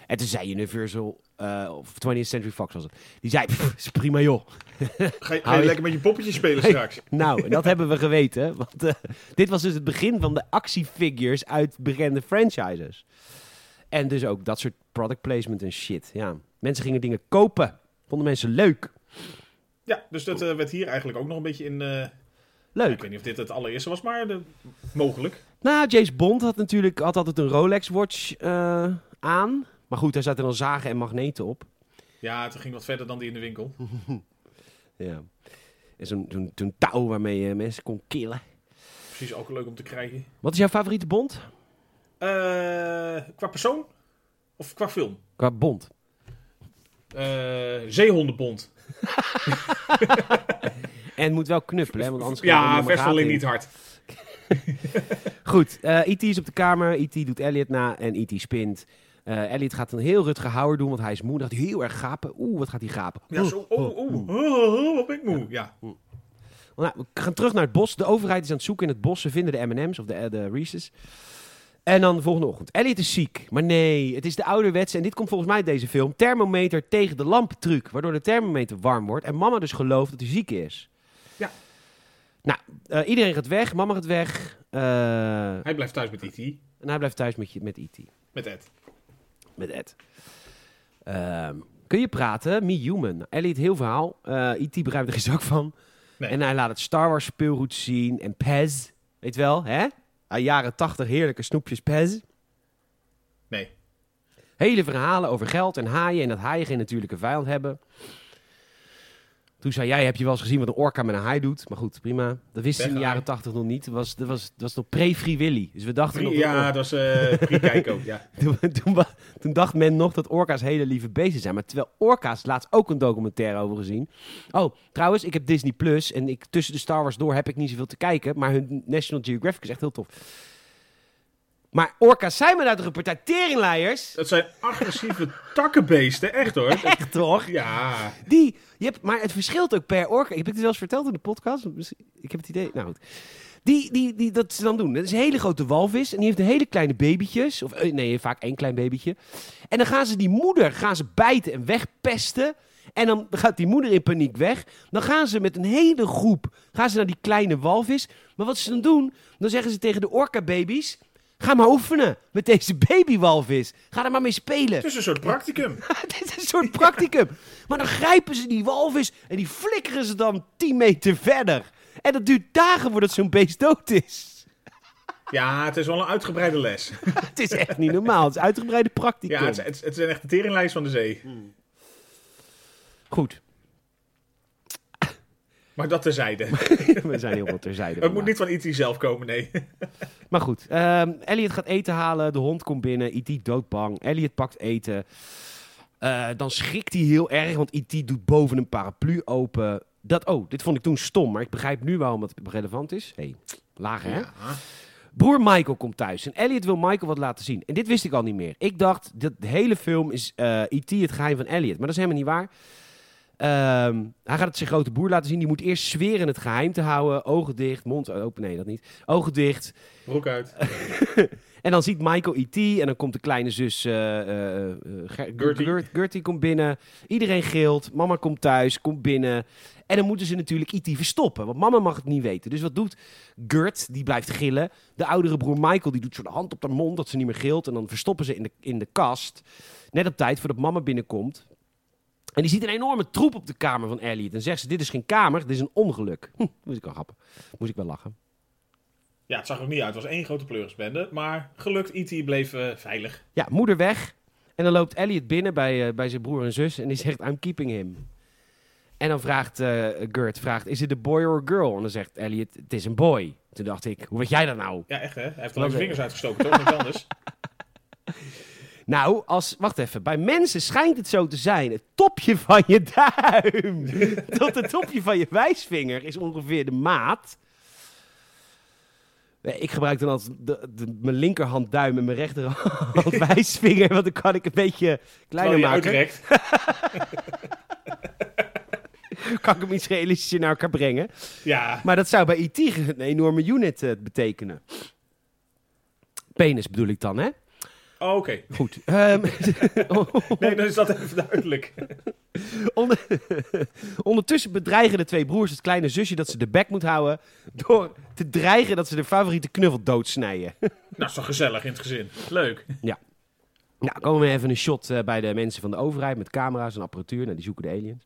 En toen zei Universal, eh, of 20th Century Fox was het. Die zei: "Pff, is prima joh. Ga je, ga je lekker met je poppetjes spelen straks? Nou, en dat hebben we geweten. Want eh, dit was dus het begin van de actiefigures uit bekende franchises. En dus ook dat soort product placement en shit. Ja, mensen gingen dingen kopen. Vonden mensen leuk. Ja, dus dat eh, werd hier eigenlijk ook nog een beetje in... eh, ik Leuk. weet niet of dit het allereerste was, maar de- mogelijk. Nou, James Bond had natuurlijk had altijd een Rolex watch eh, aan. Maar goed, daar zaten dan zagen en magneten op. Ja, het ging wat verder dan die in de winkel. (laughs) Ja. En zo'n touw waarmee je mensen kon killen. Precies ook leuk om te krijgen. Wat is jouw favoriete Bond? Eh, qua persoon? Of qua film? Qua Bond. Eh, Zeehondenbond. (laughs) En moet wel knuppelen, hè, want anders er Ja, nog maar vers alleen gaten in. niet hard. (laughs) Goed, eh E.T. is op de kamer. E.T. doet Elliot na en E.T. spint. Eh Elliot gaat een heel Rutger Hauer doen, want hij is moe. Dan gaat hij heel erg gapen. Oeh, wat gaat hij gapen? Ja, Oeh, zo, oh, oh, oh, oh, wat ben ik moe. Ja, Nou, we gaan terug naar het bos. De overheid is aan het zoeken in het bos. Ze vinden de M&M's of de, de Reese's. En dan de volgende ochtend. Elliot is ziek. Maar nee, het is de ouderwetse. En dit komt volgens mij uit deze film. Thermometer tegen de lamp truc. Waardoor de thermometer warm wordt. En mama dus gelooft dat hij ziek is. Ja. Nou, eh, iedereen gaat weg. Mama gaat weg. Eh, hij blijft thuis met E.T. en hij blijft thuis met, je- met E.T. Met Ed. Met Ed. Ehm, kun je praten? Me Human. Elliot, heel verhaal. Eh E.T. begrijpt er geen zak van. Nee. En hij laat het Star Wars speelgoed zien. En Pez. Weet wel, hè? Jaren tachtig heerlijke snoepjes Pez. Nee. Hele verhalen over geld en haaien. En dat haaien geen natuurlijke vijand hebben. Toen zei jij, heb je wel eens gezien wat een orka met een haai doet? Maar goed, prima. Dat wisten ze in de jaren tachtig nog niet. Dat was, dat was, dat was nog pre-free Willy. Dus we dachten nog... Ja, dat was eh pre-kijk ook. (laughs) Ja. Toen, toen dacht men nog dat orka's hele lieve beesten zijn. Maar terwijl orka's laatst ook een documentaire over gezien. Oh, trouwens, ik heb Disney Plus. En ik, tussen de Star Wars door heb ik niet zoveel te kijken. Maar hun National Geographic is echt heel tof. Maar orka's zijn maar uit een partij teringleiers. Dat zijn agressieve takkenbeesten, echt hoor. (laughs) Echt toch? Ja, Die, je hebt, maar het verschilt ook per orka. Heb ik het wel eens verteld in de podcast? Ik heb het idee. Nou goed. Die, die, die, dat ze dan doen. Dat is een hele grote walvis. En die heeft een hele kleine babytjes. Of eh, nee, vaak één klein babytje. En dan gaan ze die moeder gaan ze bijten en wegpesten. En dan gaat die moeder in paniek weg. Dan gaan ze met een hele groep gaan ze naar die kleine walvis. Maar wat ze dan doen, dan zeggen ze tegen de orka-baby's... Ga maar oefenen met deze babywalvis. Ga er maar mee spelen. het is een soort practicum. (laughs) Dit is een soort practicum. Maar dan grijpen ze die walvis en die flikkeren ze dan 10 meter verder. En dat duurt dagen voordat zo'n beest dood is. Ja, het is wel een uitgebreide les. (laughs) Het is echt niet normaal. Het is uitgebreide practicum. Ja, het, is- het, is de teringlijst van de zee. Goed. Maar dat terzijde. (laughs) We zijn heel wat terzijde. Het moet niet van E.T. zelf komen, nee. (laughs) Maar goed. ehm, Elliot gaat eten halen. De hond komt binnen. E.T. doodbang. Elliot pakt eten. Eh, dan schrikt hij heel erg, want E.T. doet boven een paraplu open. Dat, oh, dit vond ik toen stom, maar ik begrijp nu waarom het relevant is. hey, lager hè? Ja. Broer Michael komt thuis en Elliot wil Michael wat laten zien. En dit wist ik al niet meer. Ik dacht, dat de hele film is E.T. het geheim van Elliot. Maar dat is helemaal niet waar. Ehm, hij gaat het zijn grote broer laten zien. Die moet eerst zweren het geheim te houden. Ogen dicht, mond open. Nee, dat niet. Ogen dicht. Broek uit. (laughs) En dan ziet Michael E.T. en dan komt de kleine zus eh, eh, eh, Ger- Gertie. Gert- Gertie komt binnen. Iedereen gilt. Mama komt thuis, komt binnen. En dan moeten ze natuurlijk E.T. verstoppen, want mama mag het niet weten. Dus wat doet Gert? Die blijft gillen. De oudere broer Michael die doet zo de hand op haar mond dat ze niet meer gilt. En dan verstoppen ze in de, in de kast. Net op tijd voordat mama binnenkomt. En die ziet een enorme troep op de kamer van Elliot. En zegt ze, dit is geen kamer, dit is een ongeluk. Hm, moest ik wel grappen. Moest ik wel lachen. Ja, het zag er niet uit. Het was één grote pleurisbende. Maar gelukt, E.T. bleef eh, veilig. Ja, moeder weg. En dan loopt Elliot binnen bij, eh, bij zijn broer en zus en die zegt, I'm keeping him. En dan vraagt eh Gert, vraagt, is het a boy or a girl? En dan zegt Elliot, het is een boy. Toen dacht ik, hoe weet jij dat nou? Ja, echt hè? Hij heeft alleen zijn vingers uitgestoken, toch? Niks anders. (laughs) Nou, als, wacht even, bij mensen schijnt het zo te zijn. Het topje van je duim (laughs) tot het topje van je wijsvinger is ongeveer de maat. Ik gebruik dan altijd de, de, mijn linkerhandduim en mijn rechterhand (laughs) wijsvinger, want dan kan ik een beetje kleiner maken. uitrekt. (laughs) Kan ik hem iets realistischer naar elkaar brengen. Ja, Maar dat zou bij IT een enorme unit eh, betekenen. Penis bedoel ik dan, hè? Oh, oké. Goed. Ehm, (laughs) Nee, dan is dat even duidelijk. (laughs) onder- (laughs) ondertussen bedreigen de twee broers het kleine zusje dat ze de bek moet houden... door te dreigen dat ze de favoriete knuffel doodsnijden. Nou, toch gezellig in het gezin. Leuk. nou, komen we even een shot eh, bij de mensen van de overheid met camera's en apparatuur. Nou, die zoeken de aliens.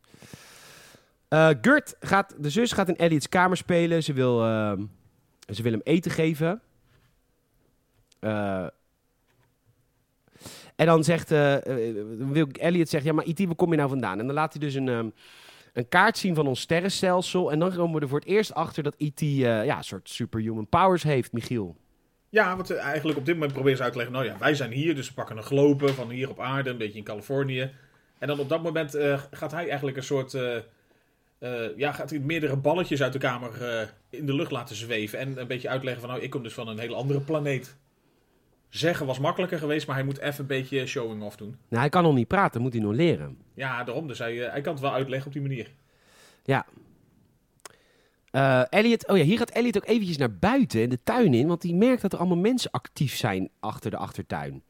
Eh Gert gaat, de zus gaat in Elliots kamer spelen. Ze wil, ehm, ze wil hem eten geven. Eh, en dan zegt, eh, eh, wil Elliot zegt, ja, maar IT, waar kom je nou vandaan? En dan laat hij dus een, ehm, een kaart zien van ons sterrenstelsel. En dan komen we er voor het eerst achter dat IT eh, ja, een soort superhuman powers heeft, Michiel. Ja, want eh, eigenlijk op dit moment proberen ze uit te leggen... Nou ja, wij zijn hier, dus we pakken een globe van hier op aarde, een beetje in Californië. En dan op dat moment gaat hij eigenlijk een soort... ja, gaat hij meerdere balletjes uit de kamer in de lucht laten zweven. En een beetje uitleggen van... Nou, ik kom dus van een hele andere planeet. Zeggen was makkelijker geweest, maar hij moet even een beetje showing off doen. Nou, hij kan nog niet praten, moet hij nog leren. Ja, daarom. Dus hij, eh, hij kan het wel uitleggen op die manier. Eh Elliot, oh ja, hier gaat Elliot ook eventjes naar buiten in de tuin in, want die merkt dat er allemaal mensen actief zijn achter de achtertuin.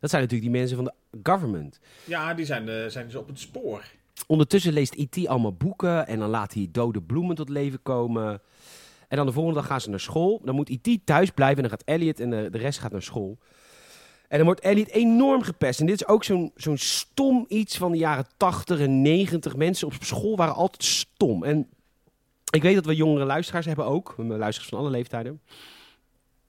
Dat zijn natuurlijk die mensen van de government. Ja, die zijn, eh, zijn dus op het spoor. Ondertussen leest E.T. allemaal boeken en dan laat hij dode bloemen tot leven komen. En dan de volgende dag gaan ze naar school. Dan moet E.T. thuis blijven en dan gaat Elliot en de, de rest gaat naar school. En dan wordt Elliot enorm gepest. En dit is ook zo'n zo'n stom iets van de jaren 80 en 90. Mensen op school waren altijd stom. En ik weet dat we jongere luisteraars hebben ook. Luisteraars van alle leeftijden.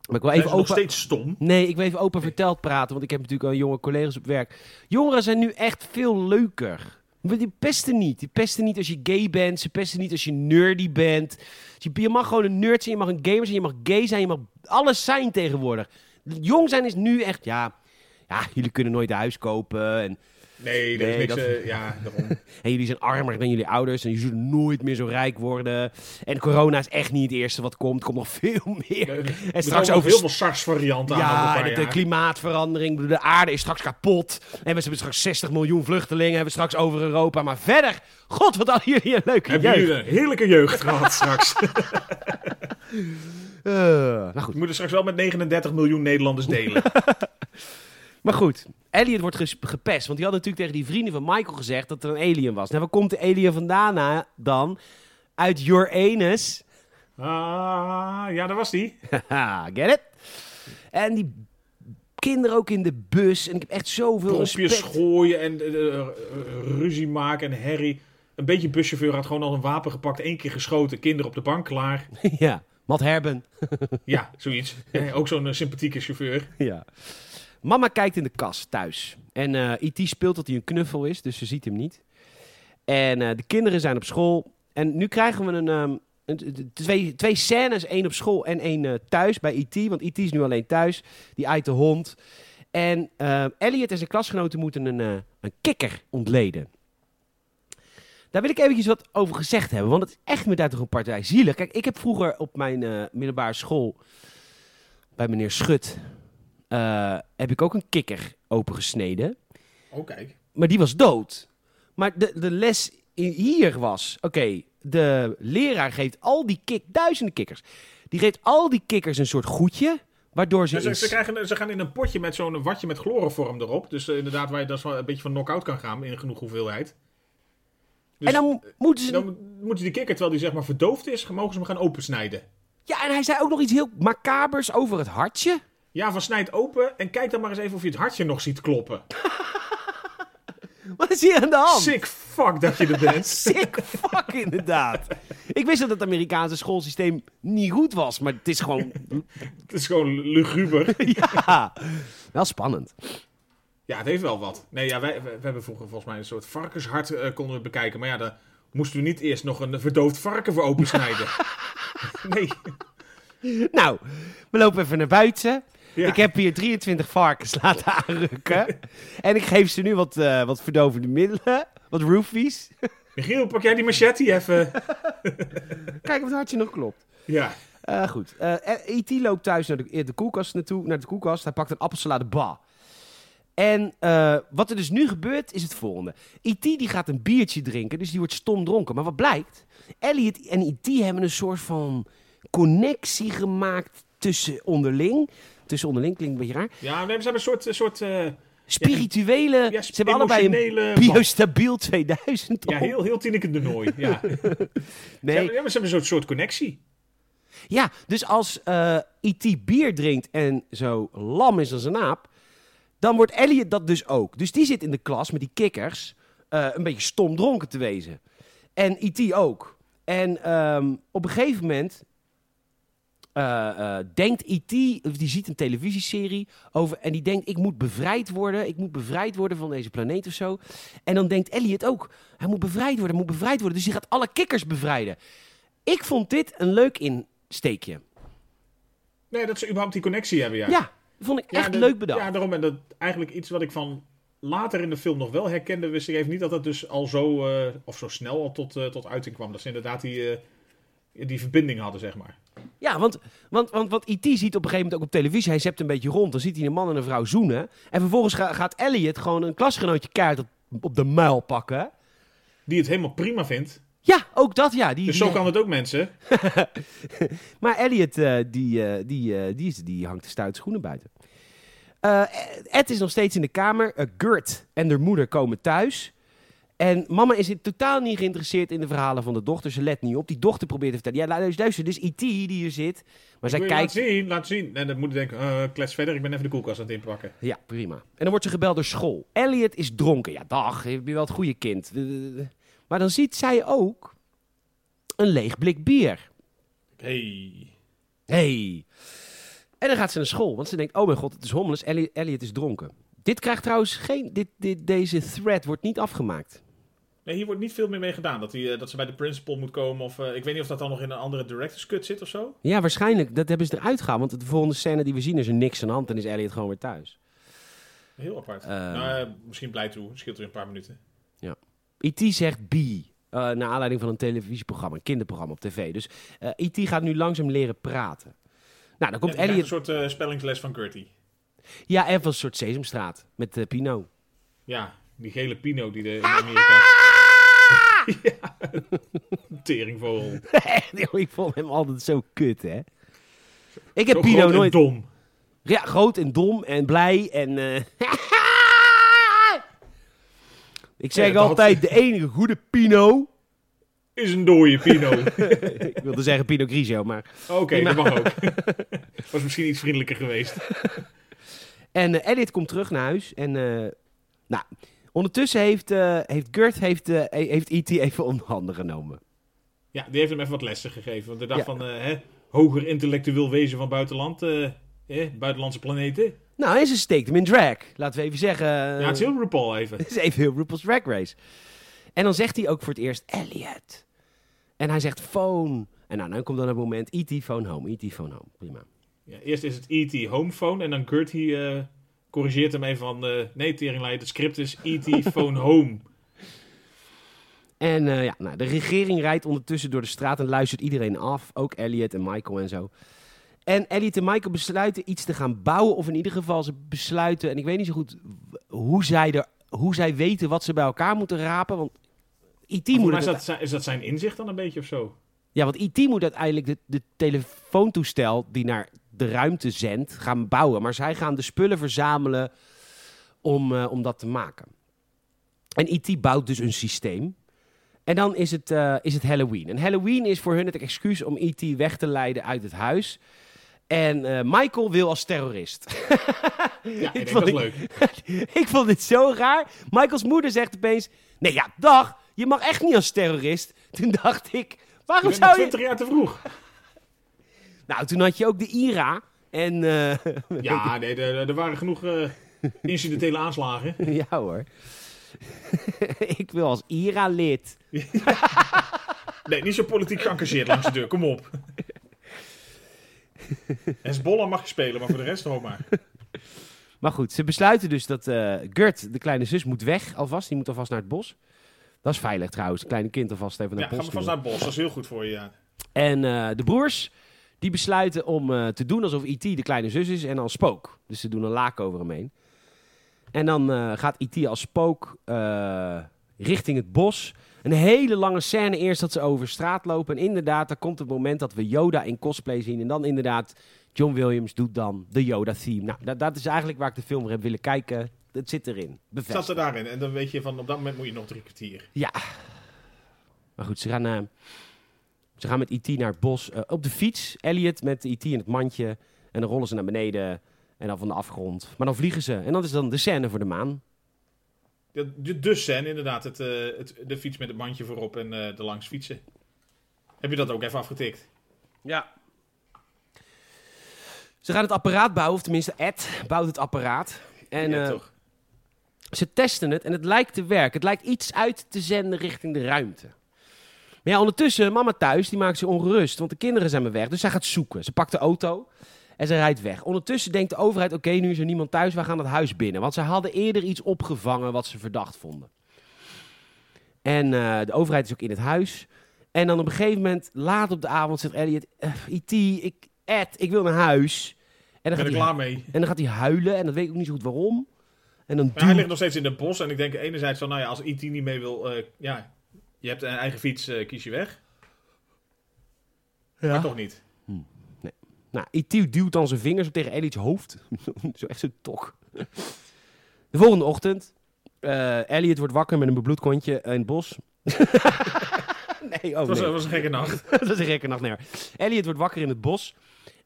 Maar ik wil even is nog open... steeds stom. Nee, ik wil even open verteld praten, want ik heb natuurlijk al jonge collega's op werk. Jongeren zijn nu echt veel leuker. Die pesten niet. Die pesten niet als je gay bent. Ze pesten niet als je nerdy bent. Je, je mag gewoon een nerd zijn, je mag een gamer zijn, je mag gay zijn, je mag alles zijn tegenwoordig. Jong zijn is nu echt, ja, ja jullie kunnen nooit een huis kopen. En, Nee, er Nee, is niks... dat- eh, ja, daarom. (laughs) en jullie zijn armer dan jullie ouders en jullie zullen nooit meer zo rijk worden. En corona is echt niet het eerste wat komt. Er komt nog veel (laughs) meer. Er En straks over over heel veel SARS-varianten aan Ja, paar de, klimaatverandering. De aarde is straks kapot. En we hebben straks 60 miljoen vluchtelingen. Hebben we straks over Europa. Maar verder, god, wat hadden jullie een leuke Hebben jeugd. jullie een heerlijke jeugd gehad straks? (laughs) Eh, nou goed. We moeten straks wel met 39 miljoen Nederlanders delen. Maar goed, Elliot wordt gepest. Want die had natuurlijk tegen die vrienden van Michael gezegd dat er een alien was. Nou, waar komt de alien vandaan eh, dan? Uit your anus. Ah, ja, daar was die. (laughs) Get it? En die kinderen ook in de bus. En ik heb echt zoveel Propjes respect. gooien en eh, eh, ruzie maken en herrie. Een beetje buschauffeur had gewoon al een wapen gepakt. één keer geschoten. Kinderen op de bank klaar. (laughs) ja, Matt Herben. Ja, zoiets. (laughs) Ook zo'n sympathieke chauffeur. Ja. Mama kijkt in de kast thuis. En eh IT speelt dat hij een knuffel is, dus ze ziet hem niet. En eh, de kinderen zijn op school. En nu krijgen we een, ehm, twee, twee scènes. één op school en één eh, thuis bij IT. Want IT is nu alleen thuis. Die uit de hond. En Elliot en zijn klasgenoten moeten een, een kikker ontleden. Daar wil ik eventjes wat over gezegd hebben. Want het is echt met uit een partij zielig. Kijk, ik heb vroeger op mijn middelbare school... bij meneer Schut... eh, heb ik ook een kikker opengesneden. Oh, kijk. Maar die was dood. Maar de, de les hier was, oké, de leraar geeft al die kik, duizenden kikkers. Die geeft al die kikkers een soort goedje, waardoor ze... Ja, ze, krijgen, ze gaan in een potje met zo'n watje met chloroform erop. Dus eh, inderdaad, waar je dat wel een beetje van knock-out kan gaan in genoeg hoeveelheid. Dus en dan mo- moeten ze... dan moeten die kikker, terwijl die zeg maar verdoofd is, mogen ze hem gaan opensnijden. Ja, en hij zei ook nog iets heel macabers over het hartje. Ja, van snijd open en kijk dan maar eens even of je het hartje nog ziet kloppen. (laughs) Wat is hier aan de hand? Sick fuck dat je er bent. (laughs) Sick fuck, inderdaad. Ik wist dat het Amerikaanse schoolsysteem niet goed was, maar het is gewoon... (laughs) Het is gewoon luguber. ja, wel spannend. Ja, het heeft wel wat. Nee, ja, wij, we hebben vroeger volgens mij een soort varkenshart eh, konden we bekijken. Maar ja, daar moesten we niet eerst nog een verdoofd varken voor opensnijden. nee. Nou, we lopen even naar buiten. Ja. Ik heb hier 23 varkens (laughs) laten aanrukken. en ik geef ze nu wat, eh, wat verdovende middelen. Wat roofies. Michiel, pak jij die machete even? (laughs) Kijk of het hartje nog klopt. Ja. Eh, goed. Eh E.T. loopt thuis naar de, de koelkast naartoe, naar de koelkast. Hij pakt een appelsalade ba. En wat er dus nu gebeurt, is het volgende. E.T. die gaat een biertje drinken, dus die wordt stom dronken. Maar wat blijkt? Elliot en E.T. hebben een soort van connectie gemaakt tussen onderling. Tussen onderling klinkt een beetje raar. Ja, we hebben een soort... een soort eh, Spirituele. ja, ze hebben allebei een biostabiel 2000. Ja, heel, heel Tineke de Nooi. Ja. (laughs) Ze nee. hebben, ja, maar ze hebben een soort, connectie. Ja, dus als eh E.T. bier drinkt en zo lam is als een aap, dan wordt Elliot dat dus ook. Dus die zit in de klas met die kikkers eh, een beetje stom dronken te wezen. En E.T. ook. En ehm, op een gegeven moment eh, eh, denkt E.T., of die ziet een televisieserie over, en die denkt, ik moet bevrijd worden, ik moet bevrijd worden van deze planeet of zo. En dan denkt Elliot ook, hij moet bevrijd worden, hij moet bevrijd worden. Dus die gaat alle kikkers bevrijden. Ik vond dit een leuk insteekje. Nee, dat ze überhaupt die connectie hebben, ja. Ja, vond ik Ja, echt de- leuk bedacht. Ja, daarom. En dat eigenlijk iets wat ik van later in de film nog wel herkende, wist ik even niet dat het dus al zo, eh, of zo snel al tot, tot uiting kwam. Dat ze inderdaad die, die verbinding hadden, zeg maar. Ja, want, want, want wat E.T. ziet op een gegeven moment ook op televisie, hij zept een beetje rond, dan ziet hij een man en een vrouw zoenen. En vervolgens ga- gaat Elliot gewoon een klasgenootje kaart op, op de muil pakken. Die het helemaal prima vindt. Ja, ook dat, ja. Die, Dus die- zo kan het ook, mensen. (laughs) Maar Elliot, eh, die, eh, die, eh, die, is, die hangt de stoute schoenen buiten. Ed is nog steeds in de kamer. Gert en haar moeder komen thuis. En mama is totaal niet geïnteresseerd in de verhalen van de dochter. Ze let niet op. Die dochter probeert te vertellen. Ja, luister, luister. Dus E.T. die hier zit. Maar zij kijkt... Laat zien, laat zien. En dan moet je denken, eh klets verder, ik ben even de koelkast aan het inpakken. Ja, prima. En dan wordt ze gebeld door school. Elliot is dronken. Ja, dag. Heb je wel het goede kind. Maar dan ziet zij ook een leeg blik bier. Hey. Hey. En dan gaat ze naar school, want ze denkt, oh mijn god, het is hommeles, Elliot, Elliot is dronken. Dit krijgt trouwens geen, dit, dit, deze thread wordt niet afgemaakt. Nee, hier wordt niet veel meer mee gedaan. Dat, die, eh, dat ze bij de principal moet komen. Of, eh, ik weet niet of dat dan nog in een andere director's cut zit of zo. Ja, waarschijnlijk, dat hebben ze eruit gehaald, want de volgende scène die we zien is er niks aan de hand en is Elliot gewoon weer thuis. Heel apart. Eh. nou, eh, misschien blij toe. Het scheelt weer een paar minuten. E.T. zegt B, eh naar aanleiding van een televisieprogramma, een kinderprogramma op tv. Dus eh E.T. gaat nu langzaam leren praten. Nou, dan komt Ja, Elliot, een soort spellingsles van Gertie. ja, en van een soort Sesamstraat met Pino. Ja, die gele Pino die de, in Amerika... (laughs) ja, teringvogel. (laughs) ik vond hem altijd zo kut, hè. Ik heb Zo Pino groot en nooit... dom. Ja, groot en dom en blij en... eh, (laughs) ik zeg Ja, altijd, de enige goede Pino... Is een dode Pino. ik wilde zeggen Pino Grigio, maar... Oké, dat mag ook. Was misschien iets vriendelijker geweest. En eh, Elliot komt terug naar huis en... eh, nou, ondertussen heeft, eh heeft Gert heeft, eh, heeft E.T. even (laughs) onder handen genomen. Ja, die heeft hem even wat lessen gegeven. Want hij dacht Ja. van, eh, hè, hoger intellectueel wezen van buitenland, eh, hè, buitenlandse planeten. Nou, en ze steekt hem in drag. Laten we even zeggen... ja, het is heel RuPaul even. (laughs) Het is even heel RuPaul's Drag Race. En dan zegt hij ook voor het eerst Elliot. En hij zegt phone. En nou, dan komt dan het moment E.T. phone home. E.T. phone home. Prima. Ja, eerst is het E.T. homephone en dan Gertie eh, corrigeert hem even van, eh, nee Teringlijn, het script is E.T. phone home. En eh, ja, nou, de regering rijdt ondertussen door de straat en luistert iedereen af. Ook Elliot en Michael en zo. En Elliot en Michael besluiten iets te gaan bouwen. Of in ieder geval ze besluiten, en ik weet niet zo goed hoe zij, er, hoe zij weten wat ze bij elkaar moeten rapen. Want E.T. Volgens moet het is dat, zijn- is dat zijn inzicht dan een beetje of zo? Ja, want IT moet uiteindelijk de, de telefoontoestel die naar de ruimte zendt gaan bouwen. Maar zij gaan de spullen verzamelen om, eh, om dat te maken. En IT bouwt dus een systeem. En dan is het, eh, is het Halloween. En Halloween is voor hun het excuus om IT weg te leiden uit het huis. En eh, Michael wil als terrorist. (laughs) Ja, ik vond ik- leuk. (laughs) ik vond dit zo raar. Michaels moeder zegt opeens: Nee, ja, dag, je mag echt niet als terrorist. Toen dacht ik: Waarom zou je. 20 jaar te vroeg. Nou, toen had je ook de IRA. En. eh, (laughs) Ja, nee, er, waren genoeg eh, (laughs) incidentele aanslagen. (laughs) ja hoor. ik wil als IRA-lid. Nee, niet zo politiek geëngageerd langs de deur. Kom op. Hezbollah mag je spelen, maar voor de rest gewoon maar. Maar goed, ze besluiten dus dat eh Gert, de kleine zus, moet weg alvast. Die moet alvast naar het bos. Dat is veilig trouwens. Kleine kind alvast even naar Ja, het gaan bos we vast sturen. naar het bos. Dat is heel goed voor je, ja. En de broers, die besluiten om eh, te doen alsof E.T. de kleine zus is en als spook. Dus ze doen een laak over hem heen. En dan eh, gaat E.T. als spook eh, richting het bos. Een hele lange scène eerst dat ze over straat lopen. En inderdaad, daar komt het moment dat we Yoda in cosplay zien. En dan inderdaad, John Williams doet dan de Yoda-theme. Nou, dat, dat is eigenlijk waar ik de film voor heb willen kijken. Het zit erin. Zat Bevestigd. er daarin. En dan weet je van, op dat moment moet je nog drie kwartier. Ja. Maar goed, ze gaan, ze gaan met E.T. naar het bos. eh, op de fiets. Elliot met E.T. in het mandje. En dan rollen ze naar beneden. En dan van de afgrond. Maar dan vliegen ze. En dat is dan de scène voor de maan. De, de, de scène, inderdaad. Het, eh, het, de fiets met het mandje voorop en eh de langs fietsen. Heb je dat ook even afgetikt? Ja. Ze gaan het apparaat bouwen. Of tenminste, Ed bouwt het apparaat. En ja, toch? ze testen het en het lijkt te werken. Het lijkt iets uit te zenden richting de ruimte. Maar ja, ondertussen, mama thuis, die maakt zich ongerust. Want de kinderen zijn maar weg. Dus zij gaat zoeken. Ze pakt de auto en ze rijdt weg. Ondertussen denkt de overheid, oké, nu is er niemand thuis. We gaan het huis binnen. Want ze hadden eerder iets opgevangen wat ze verdacht vonden. En eh, de overheid is ook in het huis. En dan op een gegeven moment, laat op de avond, zegt Elliot... eh, E.T., ik, Ed, ik wil naar huis. En dan, Ben gaat hij, klaar mee? en dan gaat hij huilen. En dat weet ik ook niet zo goed waarom. En dan Maar hij ligt nog steeds in het bos. En ik denk enerzijds van, nou ja, als IT niet mee wil... eh, ja, je hebt een eigen fiets, eh, kies je weg. Ja. Maar toch niet. Nou, E.T. duwt dan zijn vingers op tegen Elliots hoofd. (laughs) zo echt zo'n tok. De volgende ochtend. eh Elliot wordt wakker met een bebloed kontje in het bos. (laughs) nee, oh Het was, nee. was een gekke nacht. (laughs) dat is een gekke nacht. Nee. Elliot wordt wakker in het bos.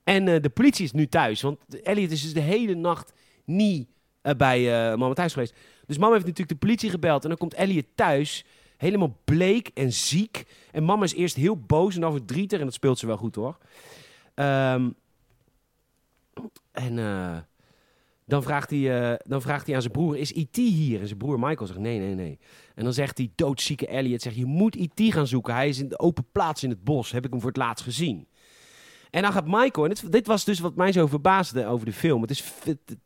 En eh, de politie is nu thuis. Want Elliot is dus de hele nacht niet bij eh, mama thuis geweest. Dus mama heeft natuurlijk de politie gebeld. En dan komt Elliot thuis. Helemaal bleek en ziek. En mama is eerst heel boos en dan verdrietig. En dat speelt ze wel goed hoor. Ehm, en eh, dan, vraagt hij, eh, dan vraagt hij aan zijn broer, is E.T. hier? En zijn broer Michael zegt, nee, nee, nee. En dan zegt die doodzieke Elliot, zegt, je moet E.T. gaan zoeken. Hij is in de open plaats in het bos. Heb ik hem voor het laatst gezien. En dan gaat Michael, en dit, dit was dus wat mij zo verbaasde over de film. Het is,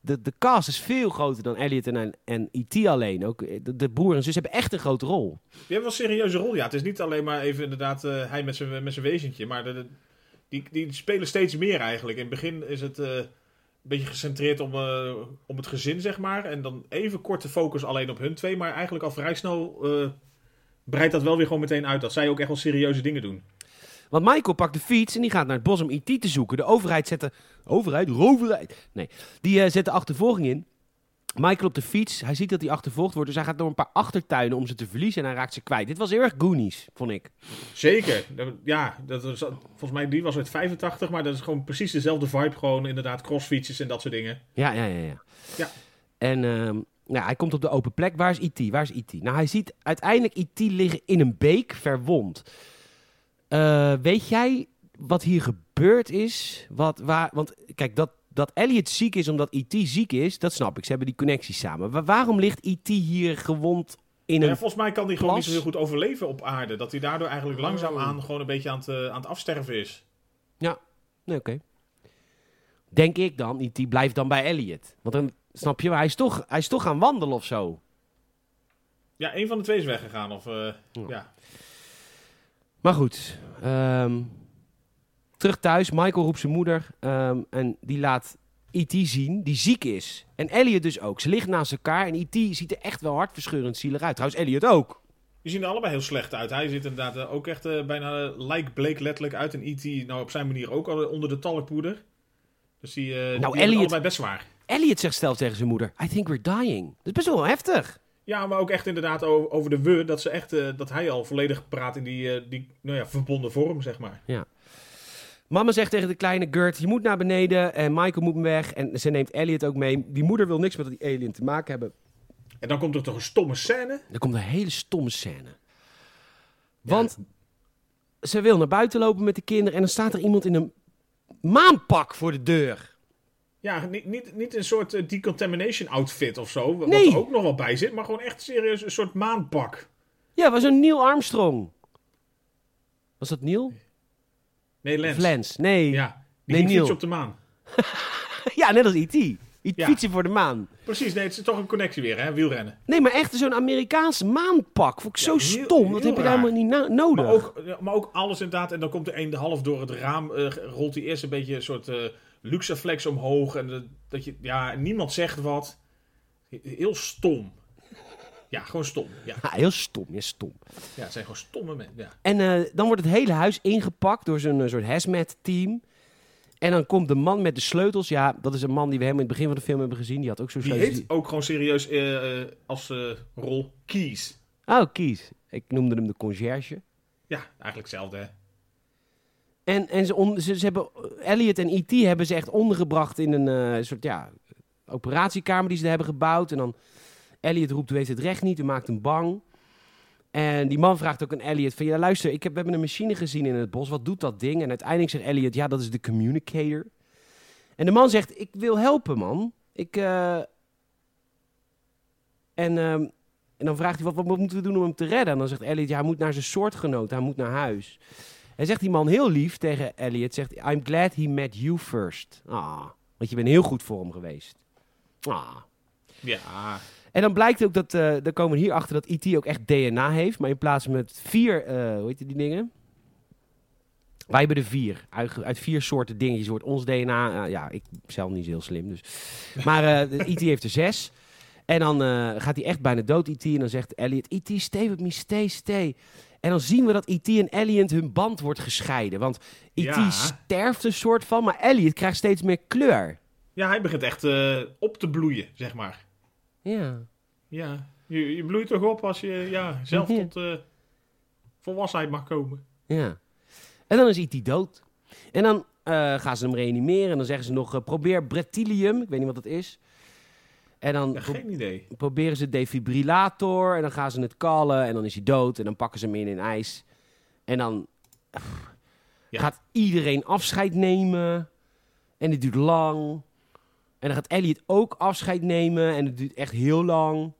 de, de, cast is veel groter dan Elliot en, en E.T. alleen. Ook eh, de, de broer en zus hebben echt een grote rol. Die hebben wel een serieuze rol, ja. Het is niet alleen maar even inderdaad eh, hij met zijn, wezentje. Maar de, die, die spelen steeds meer eigenlijk. In het begin is het eh, een beetje gecentreerd om, om het gezin, zeg maar. En dan even korte focus alleen op hun twee. Maar eigenlijk al vrij snel breidt dat wel weer gewoon meteen uit. Dat zij ook echt wel serieuze dingen doen. Want Michael pakt de fiets en die gaat naar het bos om IT te zoeken. De overheid zet de... Overheid? Roverheid? Nee. Die eh, zet de achtervolging in. Michael op de fiets. Hij ziet dat hij achtervolgd wordt. Dus hij gaat door een paar achtertuinen om ze te verliezen. En hij raakt ze kwijt. Dit was heel erg Goonies, vond ik. Zeker. Ja, dat was, volgens mij die was uit 85. Maar dat is gewoon precies dezelfde vibe. Gewoon inderdaad crossfietsjes en dat soort dingen. Ja, ja, ja. Ja. Ja. En ehm, nou, hij komt op de open plek. Waar is IT? Waar is IT? Nou, hij ziet uiteindelijk IT liggen in een beek, verwond. Eh, weet jij wat hier gebeurd is? Wat, waar, want kijk, dat, dat Elliot ziek is omdat IT ziek is, dat snap ik. Ze hebben die connecties samen. Maar waarom ligt IT hier gewond in Ja, een... volgens mij kan hij gewoon niet zo heel goed overleven op aarde. Dat hij daardoor eigenlijk Oh. langzaamaan gewoon een beetje aan het, eh, aan het afsterven is. Nee, oké. Denk ik dan, IT blijft dan bij Elliot. Want dan, snap je, maar hij is toch, hij is toch gaan wandelen of zo. Ja, een van de twee is weggegaan. Of, eh, Ja. ja. Maar goed, ehm, terug thuis. Michael roept zijn moeder ehm, en die laat E.T. zien, die ziek is. En Elliot dus ook. Ze liggen naast elkaar en E.T. ziet er echt wel hartverscheurend zielig uit. Trouwens, Elliot ook. Die zien er allebei heel slecht uit. Hij ziet inderdaad eh, ook echt eh, bijna uh, like Blake letterlijk uit. En E.T. nou op zijn manier ook al onder de talkpoeder. Dus die, uh, Nou, die Elliot- allebei best zwaar. Elliot zegt zelf tegen zijn moeder, I think we're dying. Dat is best wel heftig. Ja, maar ook echt inderdaad over, over de we. Dat, ze echt, eh, dat hij al volledig praat in die, eh, die nou ja, verbonden vorm, zeg maar. Mama zegt tegen de kleine Gert, je moet naar beneden en Michael moet weg. En ze neemt Elliot ook mee. Die moeder wil niks met die alien te maken hebben. En dan komt er toch een stomme scène. Er komt een hele stomme scène. Want ze wil naar buiten lopen met de kinderen en dan staat er iemand in een maanpak voor de deur. Ja, niet, niet, niet een soort eh, decontamination outfit of zo. Wat Nee. er ook nog wel bij zit. Maar gewoon echt serieus een soort maanpak. Ja, was een Neil Armstrong. Was dat Neil? Nee, Lens. Nee. Ja. Ja, die Nee, Neil. fietsen op de maan. (laughs) net als E.T. Ja. Fietsen voor de maan. Precies, nee, het is toch een connectie weer, hè? Wielrennen. Nee, maar echt zo'n Amerikaanse maanpak. Vond ik Ja, zo heel- stom. Dat heel heb je raar. helemaal niet nodig. Maar ook, ja, maar ook alles inderdaad. En dan komt er een de half door het raam. eh, rolt hij eerst een beetje een soort eh luxeflex omhoog. En de- dat je, ja, niemand zegt wat. Heel stom. Ja, gewoon stom. Ja, Ja, heel stom. Ja, stom. ja het zijn gewoon stomme mensen. Ja. En eh, dan wordt het hele huis ingepakt door zo'n eh, soort hazmat-team. En dan komt de man met de sleutels. Ja, dat is een man die we helemaal in het begin van de film hebben gezien. Die had ook zo'n Die sleutels. heet ook gewoon serieus eh, als rol Keys. Oh, Kies. Ik noemde hem de conciërge. Ja, eigenlijk hetzelfde, hè? En, en ze, ze, hebben, Elliot en E.T. hebben ze echt ondergebracht in een eh, soort ja, operatiekamer die ze hebben gebouwd. En dan Elliot roept, u heeft het recht niet, u maakt hem bang. En die man vraagt ook aan Elliot van, ja luister, ik heb, we hebben een machine gezien in het bos, wat doet dat ding? En uiteindelijk zegt Elliot, ja dat is de communicator. En de man zegt, ik wil helpen man. Ik, eh, en, ehm, en dan vraagt hij, wat, wat moeten we doen om hem te redden? En dan zegt Elliot, ja hij moet naar zijn soortgenoot, hij moet naar huis. En zegt die man heel lief tegen Elliot, zegt, I'm glad he met you first. Ah, want je bent heel goed voor hem geweest. Ah. Ja. En dan blijkt ook dat, eh dan komen we hier achter dat IT ook echt DNA heeft. Maar in plaats van met vier, eh, hoe heet die dingen? Wij hebben er vier. Uit, uit vier soorten dingetjes wordt ons DNA. eh, ja, ik zelf niet heel slim. Dus. Maar IT heeft er zes. En dan gaat hij echt bijna dood, IT. En dan zegt Elliot, IT, stay with me, stay, stay. En dan zien we dat IT en Elliot hun band wordt gescheiden. Want IT Ja. sterft een soort van, maar Elliot krijgt steeds meer kleur. ja, hij begint echt eh, op te bloeien, zeg maar. Ja. Ja, je, je bloeit toch op als je ja, zelf Ja. tot eh, volwassenheid mag komen. Ja. En dan is IT dood. En dan eh, gaan ze hem reanimeren. En dan zeggen ze nog, probeer bretylium. Ik weet niet wat dat is. En dan Ja, geen idee. proberen ze defibrillator. En dan gaan ze het kallen. En dan is hij dood. En dan pakken ze hem in in ijs. En dan pff, Ja. gaat iedereen afscheid nemen. En het duurt lang. En dan gaat Elliot ook afscheid nemen. En het duurt echt heel lang.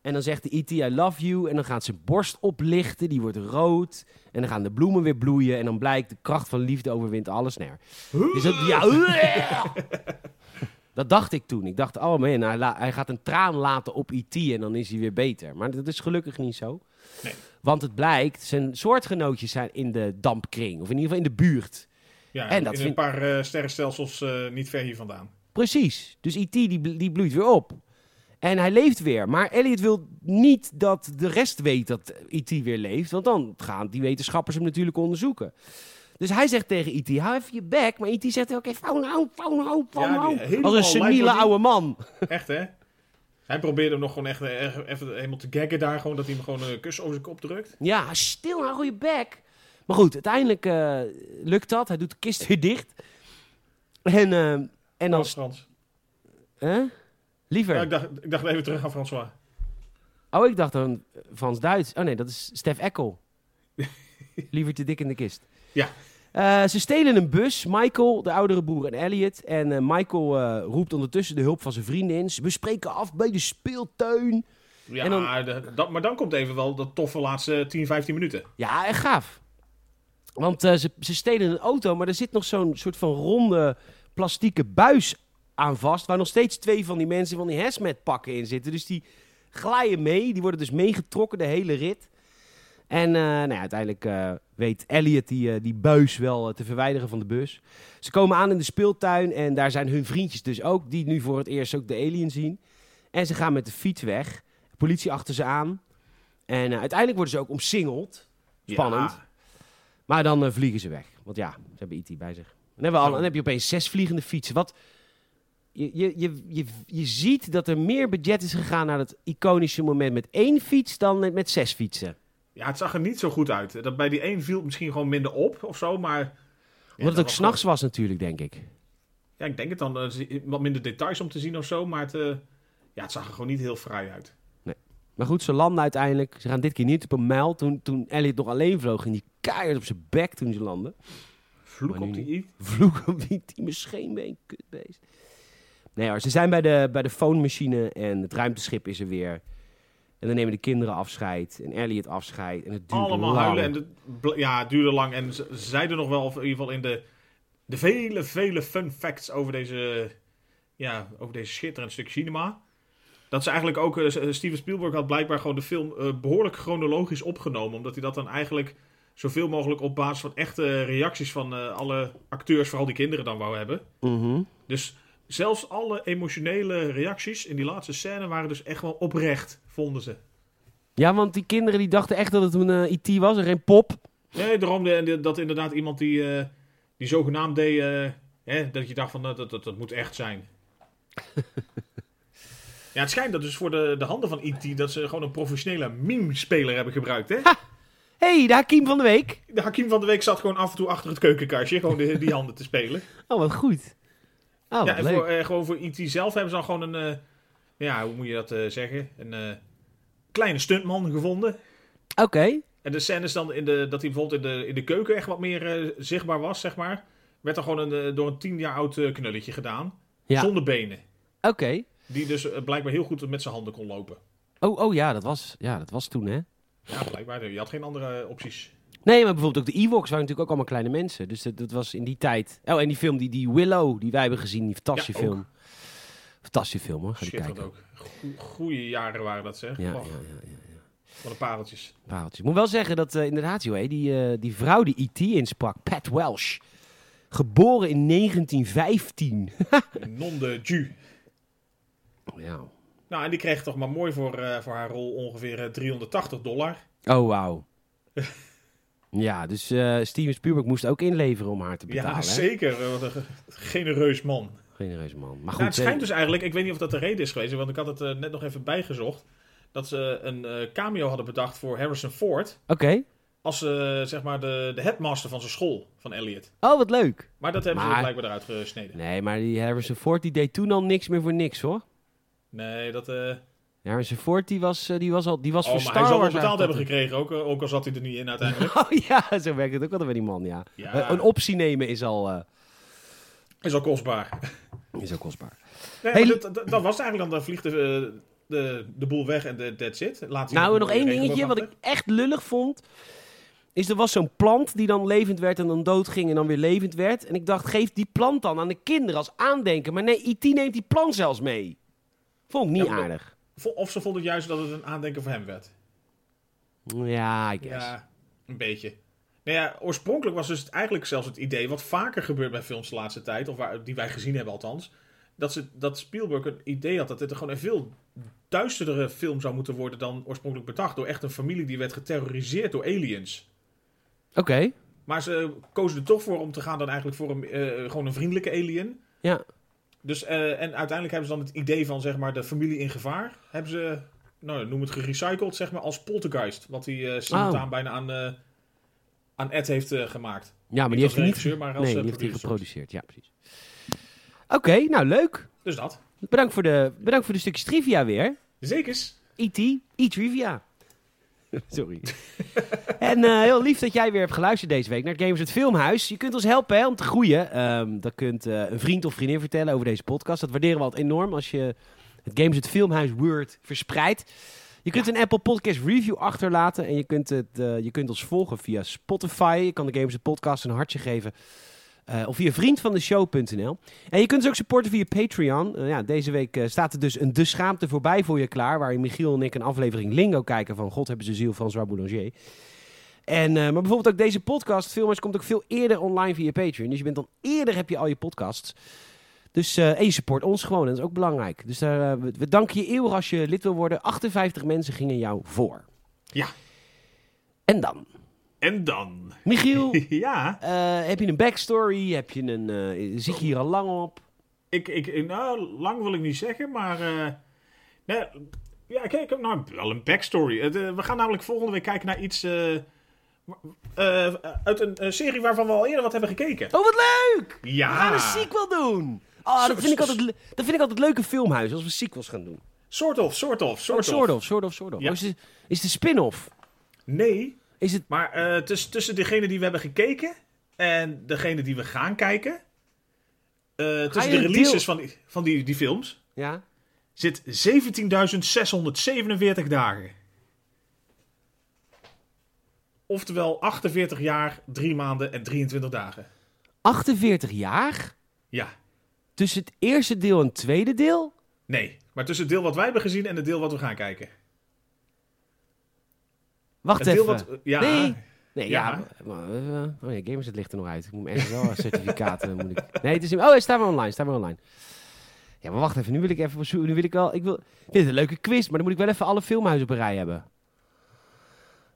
En dan zegt de E.T. I love you. En dan gaat zijn borst oplichten. Die wordt rood. En dan gaan de bloemen weer bloeien. En dan blijkt de kracht van liefde overwint alles. Nee. (laughs) Dus dat, ja, (laughs) dat dacht ik toen. Ik dacht, oh man, hij, gaat een traan laten op E.T. En dan is hij weer beter. Maar dat is gelukkig niet zo. Nee. Want het blijkt, zijn soortgenootjes zijn in de dampkring. Of in ieder geval in de buurt. Ja, En in dat een vind- paar eh, sterrenstelsels eh, niet ver hier vandaan. Precies. Dus E.T. Die, die bloeit weer op. En hij leeft weer. Maar Elliot wil niet dat de rest weet dat E.T. weer leeft. Want dan gaan die wetenschappers hem natuurlijk onderzoeken. Dus hij zegt tegen E.T. hou even je bek. Maar E.T. zegt, oké, vouw nou, vouw nou, vouw Ja, die nou. Als een seniele oude man. Echt, hè? Hij probeerde hem nog gewoon echt eh, even helemaal te gaggen daar. Gewoon dat hij hem gewoon een kus over zijn kop drukt. Ja, stil nou, hou je bek. Maar goed, uiteindelijk eh, lukt dat. Hij doet de kist weer dicht. En, eh, en dan... Frans, Frans. Hè? Liever. Ja, ik, dacht, ik dacht even terug aan François. Oh, ik dacht dan Frans-Duits. Oh nee, dat is Stef Eckel. (laughs) Liever te dik in de kist. Ja. Eh, ze stelen een bus. Michael, de oudere broer en Elliot. En eh, Michael eh, roept ondertussen de hulp van zijn vrienden in. We spreken af bij de speeltuin. Ja, En dan- de- dat, maar dan komt even wel dat toffe laatste 10, 15 minuten. Ja, echt gaaf. Want ze, ze stelen een auto, maar er zit nog zo'n soort van ronde plastieke buis aan vast. Waar nog steeds twee van die mensen van die hazmat pakken in zitten. Dus die glijden mee. Die worden dus meegetrokken de hele rit. En eh, nou ja, uiteindelijk eh, weet Elliot die, eh, die buis wel te verwijderen van de bus. Ze komen aan in de speeltuin en daar zijn hun vriendjes dus ook. Die nu voor het eerst ook de alien zien. En ze gaan met de fiets weg. Politie achter ze aan. En uiteindelijk worden ze ook omsingeld. Spannend. Ja. Maar dan vliegen ze weg. Want ja, ze hebben IT bij zich. Dan, hebben we al, dan heb je opeens zes vliegende fietsen. Wat, je, je, je, je, je ziet dat er meer budget is gegaan naar het iconische moment met één fiets dan met, met zes fietsen. Ja, het zag er niet zo goed uit. Dat bij die een viel het misschien gewoon minder op of zo, maar... Omdat het ook s'nachts was natuurlijk, denk ik. Ja, ik denk het dan. wat minder details om te zien of zo, maar het, eh, ja, het zag er gewoon niet heel fraai uit. Maar goed, ze landen uiteindelijk. Ze gaan dit keer niet op een mijl. Toen, toen Elliot nog alleen vloog, ging die keihard op zijn bek toen ze landden. Vloek op die. (laughs) Vloek op die team scheenbeen, kutbeest. Nee hoor, ze zijn bij de, bij de phone-machine en het ruimteschip is er weer. En dan nemen de kinderen afscheid en Elliot afscheid. En het duurt Allemaal lang. huilen. En de, ja, het duurde lang. En ze, ze zeiden nog wel, of in ieder geval in de, de vele, vele fun facts over deze, ja, over deze schitterend stuk cinema. Dat ze eigenlijk ook, eh, Steven Spielberg had blijkbaar gewoon de film eh, behoorlijk chronologisch opgenomen. Omdat hij dat dan eigenlijk zoveel mogelijk op basis van echte reacties van eh, alle acteurs, vooral die kinderen dan wou hebben. Mhm. Dus zelfs alle emotionele reacties in die laatste scène waren dus echt wel oprecht, vonden ze. Ja, want die kinderen die dachten echt dat het een eh, IT was en geen pop. Nee, daarom de, dat inderdaad iemand die, eh, die zogenaamd deed, eh, hè, dat je dacht van eh, dat, dat, dat moet echt zijn. (laughs) ja, het schijnt dat dus voor de, de handen van E.T. dat ze gewoon een professionele meme-speler hebben gebruikt. Hè? hey, de Hakim van de week. De Hakim van de Week zat gewoon af en toe achter het keukenkastje, gewoon die, die handen te spelen. (laughs) Oh, wat goed. Oh, wat ja, en voor, gewoon voor E.T. zelf hebben ze dan gewoon een, ja, hoe moet je dat eh, zeggen? Een eh, kleine stuntman gevonden. Oké. En de scène is dan in de, dat hij bijvoorbeeld in de, in de keuken echt wat meer eh, zichtbaar was, zeg maar. Werd dan gewoon een, door een tien jaar oud knulletje gedaan. Ja. Zonder benen. Oké. Die dus blijkbaar heel goed met zijn handen kon lopen. Oh, oh ja, dat was, ja, dat was toen, hè? Ja, blijkbaar. Je had geen andere opties. Nee, maar bijvoorbeeld ook de Ewoks waren natuurlijk ook allemaal kleine mensen. Dus dat, dat was in die tijd... Oh, en die film, die, die Willow, die wij hebben gezien, die fantastische Ja, film. Fantastische film, hoor. Ga die kijken. ook. Goe- Goeie jaren waren dat, zeg. Ja, ja, Och, ja, ja. Wat een pareltjes. Pareltjes. Ik moet wel zeggen dat eh, inderdaad, joh, die, eh, die vrouw die E.T. insprak, Pat Welsh, geboren in 1915. (laughs) Non de Ju. ja. Nou, en die kreeg toch maar mooi voor, eh, voor haar rol ongeveer eh, 380 dollar. Oh, wauw. (laughs) ja, dus Steven Spielberg moest ook inleveren om haar te betalen. ja, zeker. Wat een ge- genereus man. Genereuze man. Maar Nou, goed, het schijnt eh, dus eigenlijk, ik weet niet of dat de reden is geweest, want ik had het eh, net nog even bijgezocht, dat ze een eh, cameo hadden bedacht voor Harrison Ford Oké. als zeg maar de, de headmaster van zijn school, van Elliot. Oh, wat leuk. Maar dat hebben Maar- ze blijkbaar eruit gesneden. Nee, maar die Harrison Ford die deed toen al niks meer voor niks, hoor. Nee, dat... eh Harrison Ford die was, die was, al, die was oh, voor maar Star hij zal wel betaald hebben gekregen, ook, ook al zat hij er niet in uiteindelijk. (laughs) Oh ja, zo werkt het ook altijd bij die man, ja. Ja. Een optie nemen is al, Is al kostbaar. Is al kostbaar. Nee, Hey, dat, dat, dat was eigenlijk dan, dan vliegt de, eh, de, de boel weg en de, that's it. Laat Nou, nog één dingetje wat ik echt lullig vond. Is er was zo'n plant die dan levend werd en dan doodging en dan weer levend werd. En ik dacht, geef die plant dan aan de kinderen als aandenken. Maar nee, IT neemt die plant zelfs mee. Vond ik niet Ja, aardig. Of ze vonden juist dat het een aandenken voor hem werd. Ja, I guess. Ja, een beetje. Nou ja, oorspronkelijk was dus het eigenlijk zelfs het idee, wat vaker gebeurt bij films de laatste tijd, of waar, die wij gezien hebben althans, dat, ze, dat Spielberg een idee had dat dit er gewoon een veel duisterdere film zou moeten worden dan oorspronkelijk bedacht. Door echt een familie die werd geterroriseerd door aliens. Oké, Maar ze kozen er toch voor om te gaan dan eigenlijk voor een, eh, gewoon een vriendelijke alien. ja. Dus, eh, en uiteindelijk hebben ze dan het idee van zeg maar de familie in gevaar. Hebben ze, nou noem het gerecycled zeg maar als poltergeist. Wat hij eh simultaan Oh. bijna aan, aan Ed heeft eh, gemaakt. Ja, maar Niet die heeft hij niet, maar als nee, eh, die heeft hij producer. geproduceerd. Ja, precies. Oké, nou leuk. Dus dat. Bedankt voor de, bedankt voor de stukjes trivia weer. Zekers. E.T. E-Trivia. (laughs) Sorry. (laughs) en eh, heel lief dat jij weer hebt geluisterd deze week naar Gamers het Filmhuis. Je kunt ons helpen hè, om te groeien. Ehm dat kunt eh, een vriend of vriendin vertellen over deze podcast. Dat waarderen we altijd enorm als je het Gamers het Filmhuis word verspreidt. Je kunt een Apple Podcast review achterlaten. En je kunt, het, eh, je kunt ons volgen via Spotify. Je kan de Gamers het Podcast een hartje geven. Eh, of via vriendvandeshow.nl. En je kunt ons ook supporten via Patreon. Eh, ja, deze week staat er dus een De Schaamte voorbij voor je klaar. Waarin Michiel en ik een aflevering Lingo kijken van God hebben ze ziel van Zwaar Boulanger. En, maar bijvoorbeeld ook deze podcast, Filmers, komt ook veel eerder online via Patreon. Dus je bent dan eerder heb je al je podcasts. Dus, eh, en je support ons gewoon, en dat is ook belangrijk. Dus daar, eh, we, we danken je eeuwig als je lid wil worden. 58 mensen gingen jou voor. Ja. En dan? En dan? Michiel, (laughs) ja, eh, heb je een backstory? Heb je een, eh, zit je hier al lang op? ik, ik, nou, lang wil ik niet zeggen, maar... eh, nee, ja, kijk, ik heb nou wel een backstory. Eh, we gaan namelijk volgende week kijken naar iets... eh, eh, uit een eh, serie waarvan we al eerder wat hebben gekeken. Oh, wat leuk! Ja. We gaan een sequel doen. Oh, dat vind, ik altijd, dat vind ik altijd leuke filmhuis, als we sequels gaan doen. Soort of, soort of, Oh, soort of. soort of, soort of, soort of. Ja. Oh, is, het, is het een spin-off? Nee, Is het... maar eh, tussen, tussen degene die we hebben gekeken en degene die we gaan kijken... eh, tussen de releases deel- van, die, van die, die films Ja? zit 17.647 dagen. Oftewel 48 jaar, 3 maanden en 23 dagen. 48 jaar? Ja, Tussen het eerste deel en het tweede deel? nee. Maar tussen het deel wat wij hebben gezien en het deel wat we gaan kijken. Wacht Het even. wat... Ja, Nee. Nee, ja. Ja. maar- maar, eh, oh ja, Gamers, het ligt er nog uit. Ik moet mijn SSL-certificaten... moet ik... Nee, het is... Oh, hij staat weer online. Staat weer online. Ja, maar wacht even. Nu wil ik even... zoeken. Nu wil ik wel... Ik wil... Dit is een leuke quiz, maar dan moet ik wel even alle filmhuizen op een rij hebben.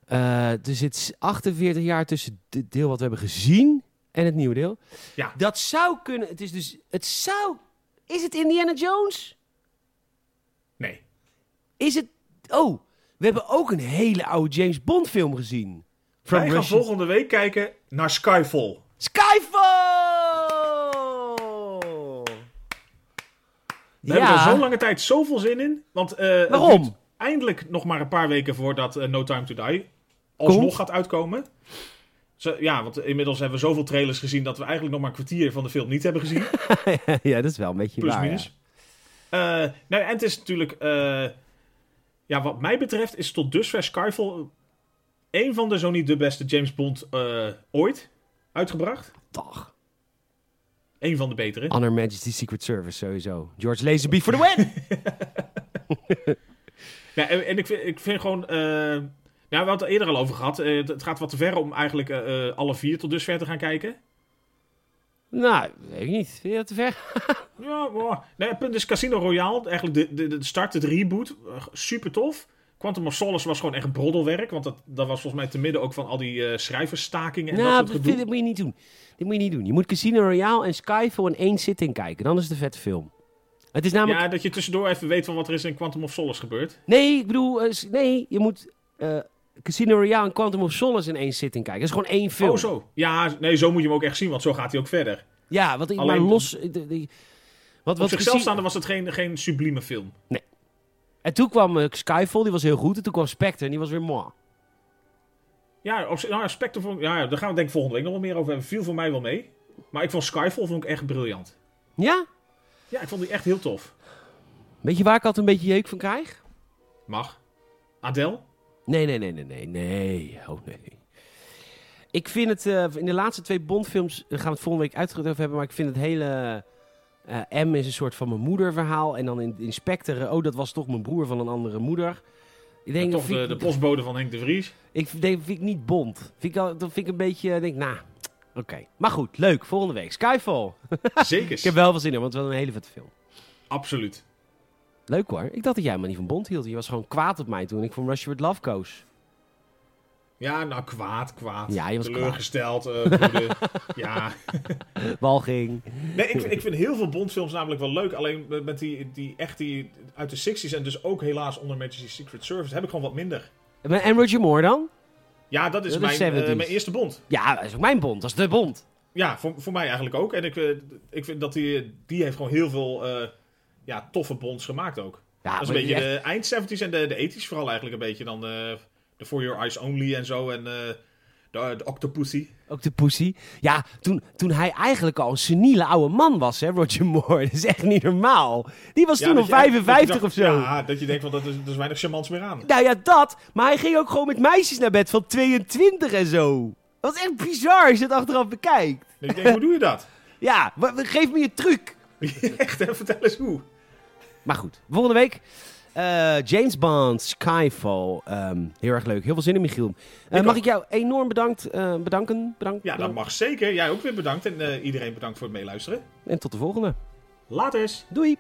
Eh dus het is 48 jaar tussen het deel wat we hebben gezien en het nieuwe deel. Ja. Dat zou kunnen... Het is dus... Het zou... Is het Indiana Jones? nee. Is het... Oh, we hebben ook een hele oude James Bond film gezien. From wij gaan Russian- volgende week kijken naar Skyfall. Skyfall! We hebben er zo lange tijd zoveel zin in. Want het Waarom? eindelijk nog maar een paar weken voordat eh, No Time to Die alsnog Komt? gaat uitkomen. Zo, ja, want inmiddels hebben we zoveel trailers gezien dat we eigenlijk nog maar een kwartier van de film niet hebben gezien. (laughs) ja, dat is wel een beetje Plus waar. minus. Eh, nou, en het is natuurlijk... eh, ja, wat mij betreft is tot dusver Skyfall een van de, zo niet de beste James Bond eh, ooit uitgebracht. Ja. Dag. Een van de betere. Honor Majesty's Secret Service, sowieso. George Lazenby for the win! (laughs) Ja, en, en ik, vind, ik vind gewoon... ja, we hadden het er eerder al over gehad. Eh, het gaat wat te ver om eigenlijk eh, eh, alle vier tot dusver te gaan kijken. nou, weet ik niet. Vind je dat te ver? (laughs) Ja, maar, nee, punt is Casino Royale. Eigenlijk de, de, de start, het reboot. super tof. Quantum of Solace was gewoon echt broddelwerk. Want dat, dat was volgens mij te midden ook van al die eh, schrijversstakingen en nou, dat soort dat moet je niet doen. Dit moet je niet doen. Je moet Casino Royale en Skyfall in één zitting kijken. Dan is het een vette film. Het is namelijk... Ja, dat je tussendoor even weet van wat er is in Quantum of Solace gebeurd. Nee, ik bedoel... nee, je moet Casino Royale en Quantum of Solace in één zitting kijken. Dat is gewoon één film. Oh, zo. Ja, nee, zo moet je hem ook echt zien, want zo gaat hij ook verder. Ja, wat ik Alleen- maar los... de- de- wat, Op wat zichzelf staande was het geen, geen sublieme film. En toen kwam eh, Skyfall, die was heel goed. En toen kwam Spectre en die was weer moi. Ja, op, zich- nou, Spectre vond, ja, daar gaan we denk ik volgende week nog wel meer over hebben. Viel voor mij wel mee. Maar ik vond Skyfall vond ik echt briljant. Ja? Ja, ik vond die echt heel tof. Weet je waar ik altijd een beetje jeuk van krijg? Mag. Adele? Nee, nee, nee, nee, nee, nee. Oh nee. Ik vind het, eh, in de laatste twee Bondfilms, daar gaan we het volgende week uitgebreid over hebben, maar ik vind het hele eh, M is een soort van mijn moeder verhaal. En dan in, in Spectre, oh dat was toch mijn broer van een andere moeder. Ik denk, dat Toch de, ik, de postbode van Henk de Vries. ik denk, vind ik niet Bond. Vind ik, al, dat vind ik een beetje, denk, nou, oké. Maar goed, leuk, volgende week. Skyfall. (laughs) Zeker. Ik heb wel veel zin in, want het wel een hele vette film. Absoluut. Leuk hoor. Ik dacht dat jij maar niet van Bond hield. Je was gewoon kwaad op mij toen ik van Rush With Love koos. Ja, nou, kwaad, kwaad. Ja, je was Teleurgesteld, eh, woede. (laughs) ja. Walging. Nee, ik, vind- ik vind heel veel Bondfilms namelijk wel leuk. Alleen met- die, die echt die uit de 60s en dus ook helaas onder Majesty's Secret Service heb ik gewoon wat minder. En Roger Moore dan? Ja, dat is, Dat mijn, eh, 70s. mijn eerste Bond. Ja, dat is ook mijn Bond. Dat is de Bond. Ja, voor, voor mij eigenlijk ook. En ik, eh, ik vind dat die, die heeft gewoon heel veel eh, ja, toffe Bonds gemaakt ook. Ja, dat is een beetje echt- de eind 70s en de, de 80s vooral eigenlijk een beetje. Dan eh, de For Your Eyes Only en zo. En eh, de, de Octopussy. Ook de Pussy. Ja, toen, toen hij eigenlijk al een seniele oude man was, hè, Roger Moore. (laughs) Dat is echt niet normaal. Die was Ja, toen dat echt- 55 dat je of zo. Ja, dat je denkt van dat is, er is weinig charmants meer aan. Nou ja, dat. Maar hij ging ook gewoon met meisjes naar bed van 22 en zo. Dat is echt bizar als je het achteraf bekijkt. Dan denk ik, hoe doe je dat? (laughs) Ja, geef me je truc. (laughs) Echt, hè? vertel eens hoe. Maar goed, volgende week. eh, James Bond, Skyfall. Ehm, heel erg leuk. Heel veel zin in, Michiel. Eh, mag ik jou enorm bedankt, eh, bedanken? Bedankt, Ja, dat mag zeker. Jij ook weer bedankt. En iedereen bedankt voor het meeluisteren. En tot de volgende. Laters. Doei.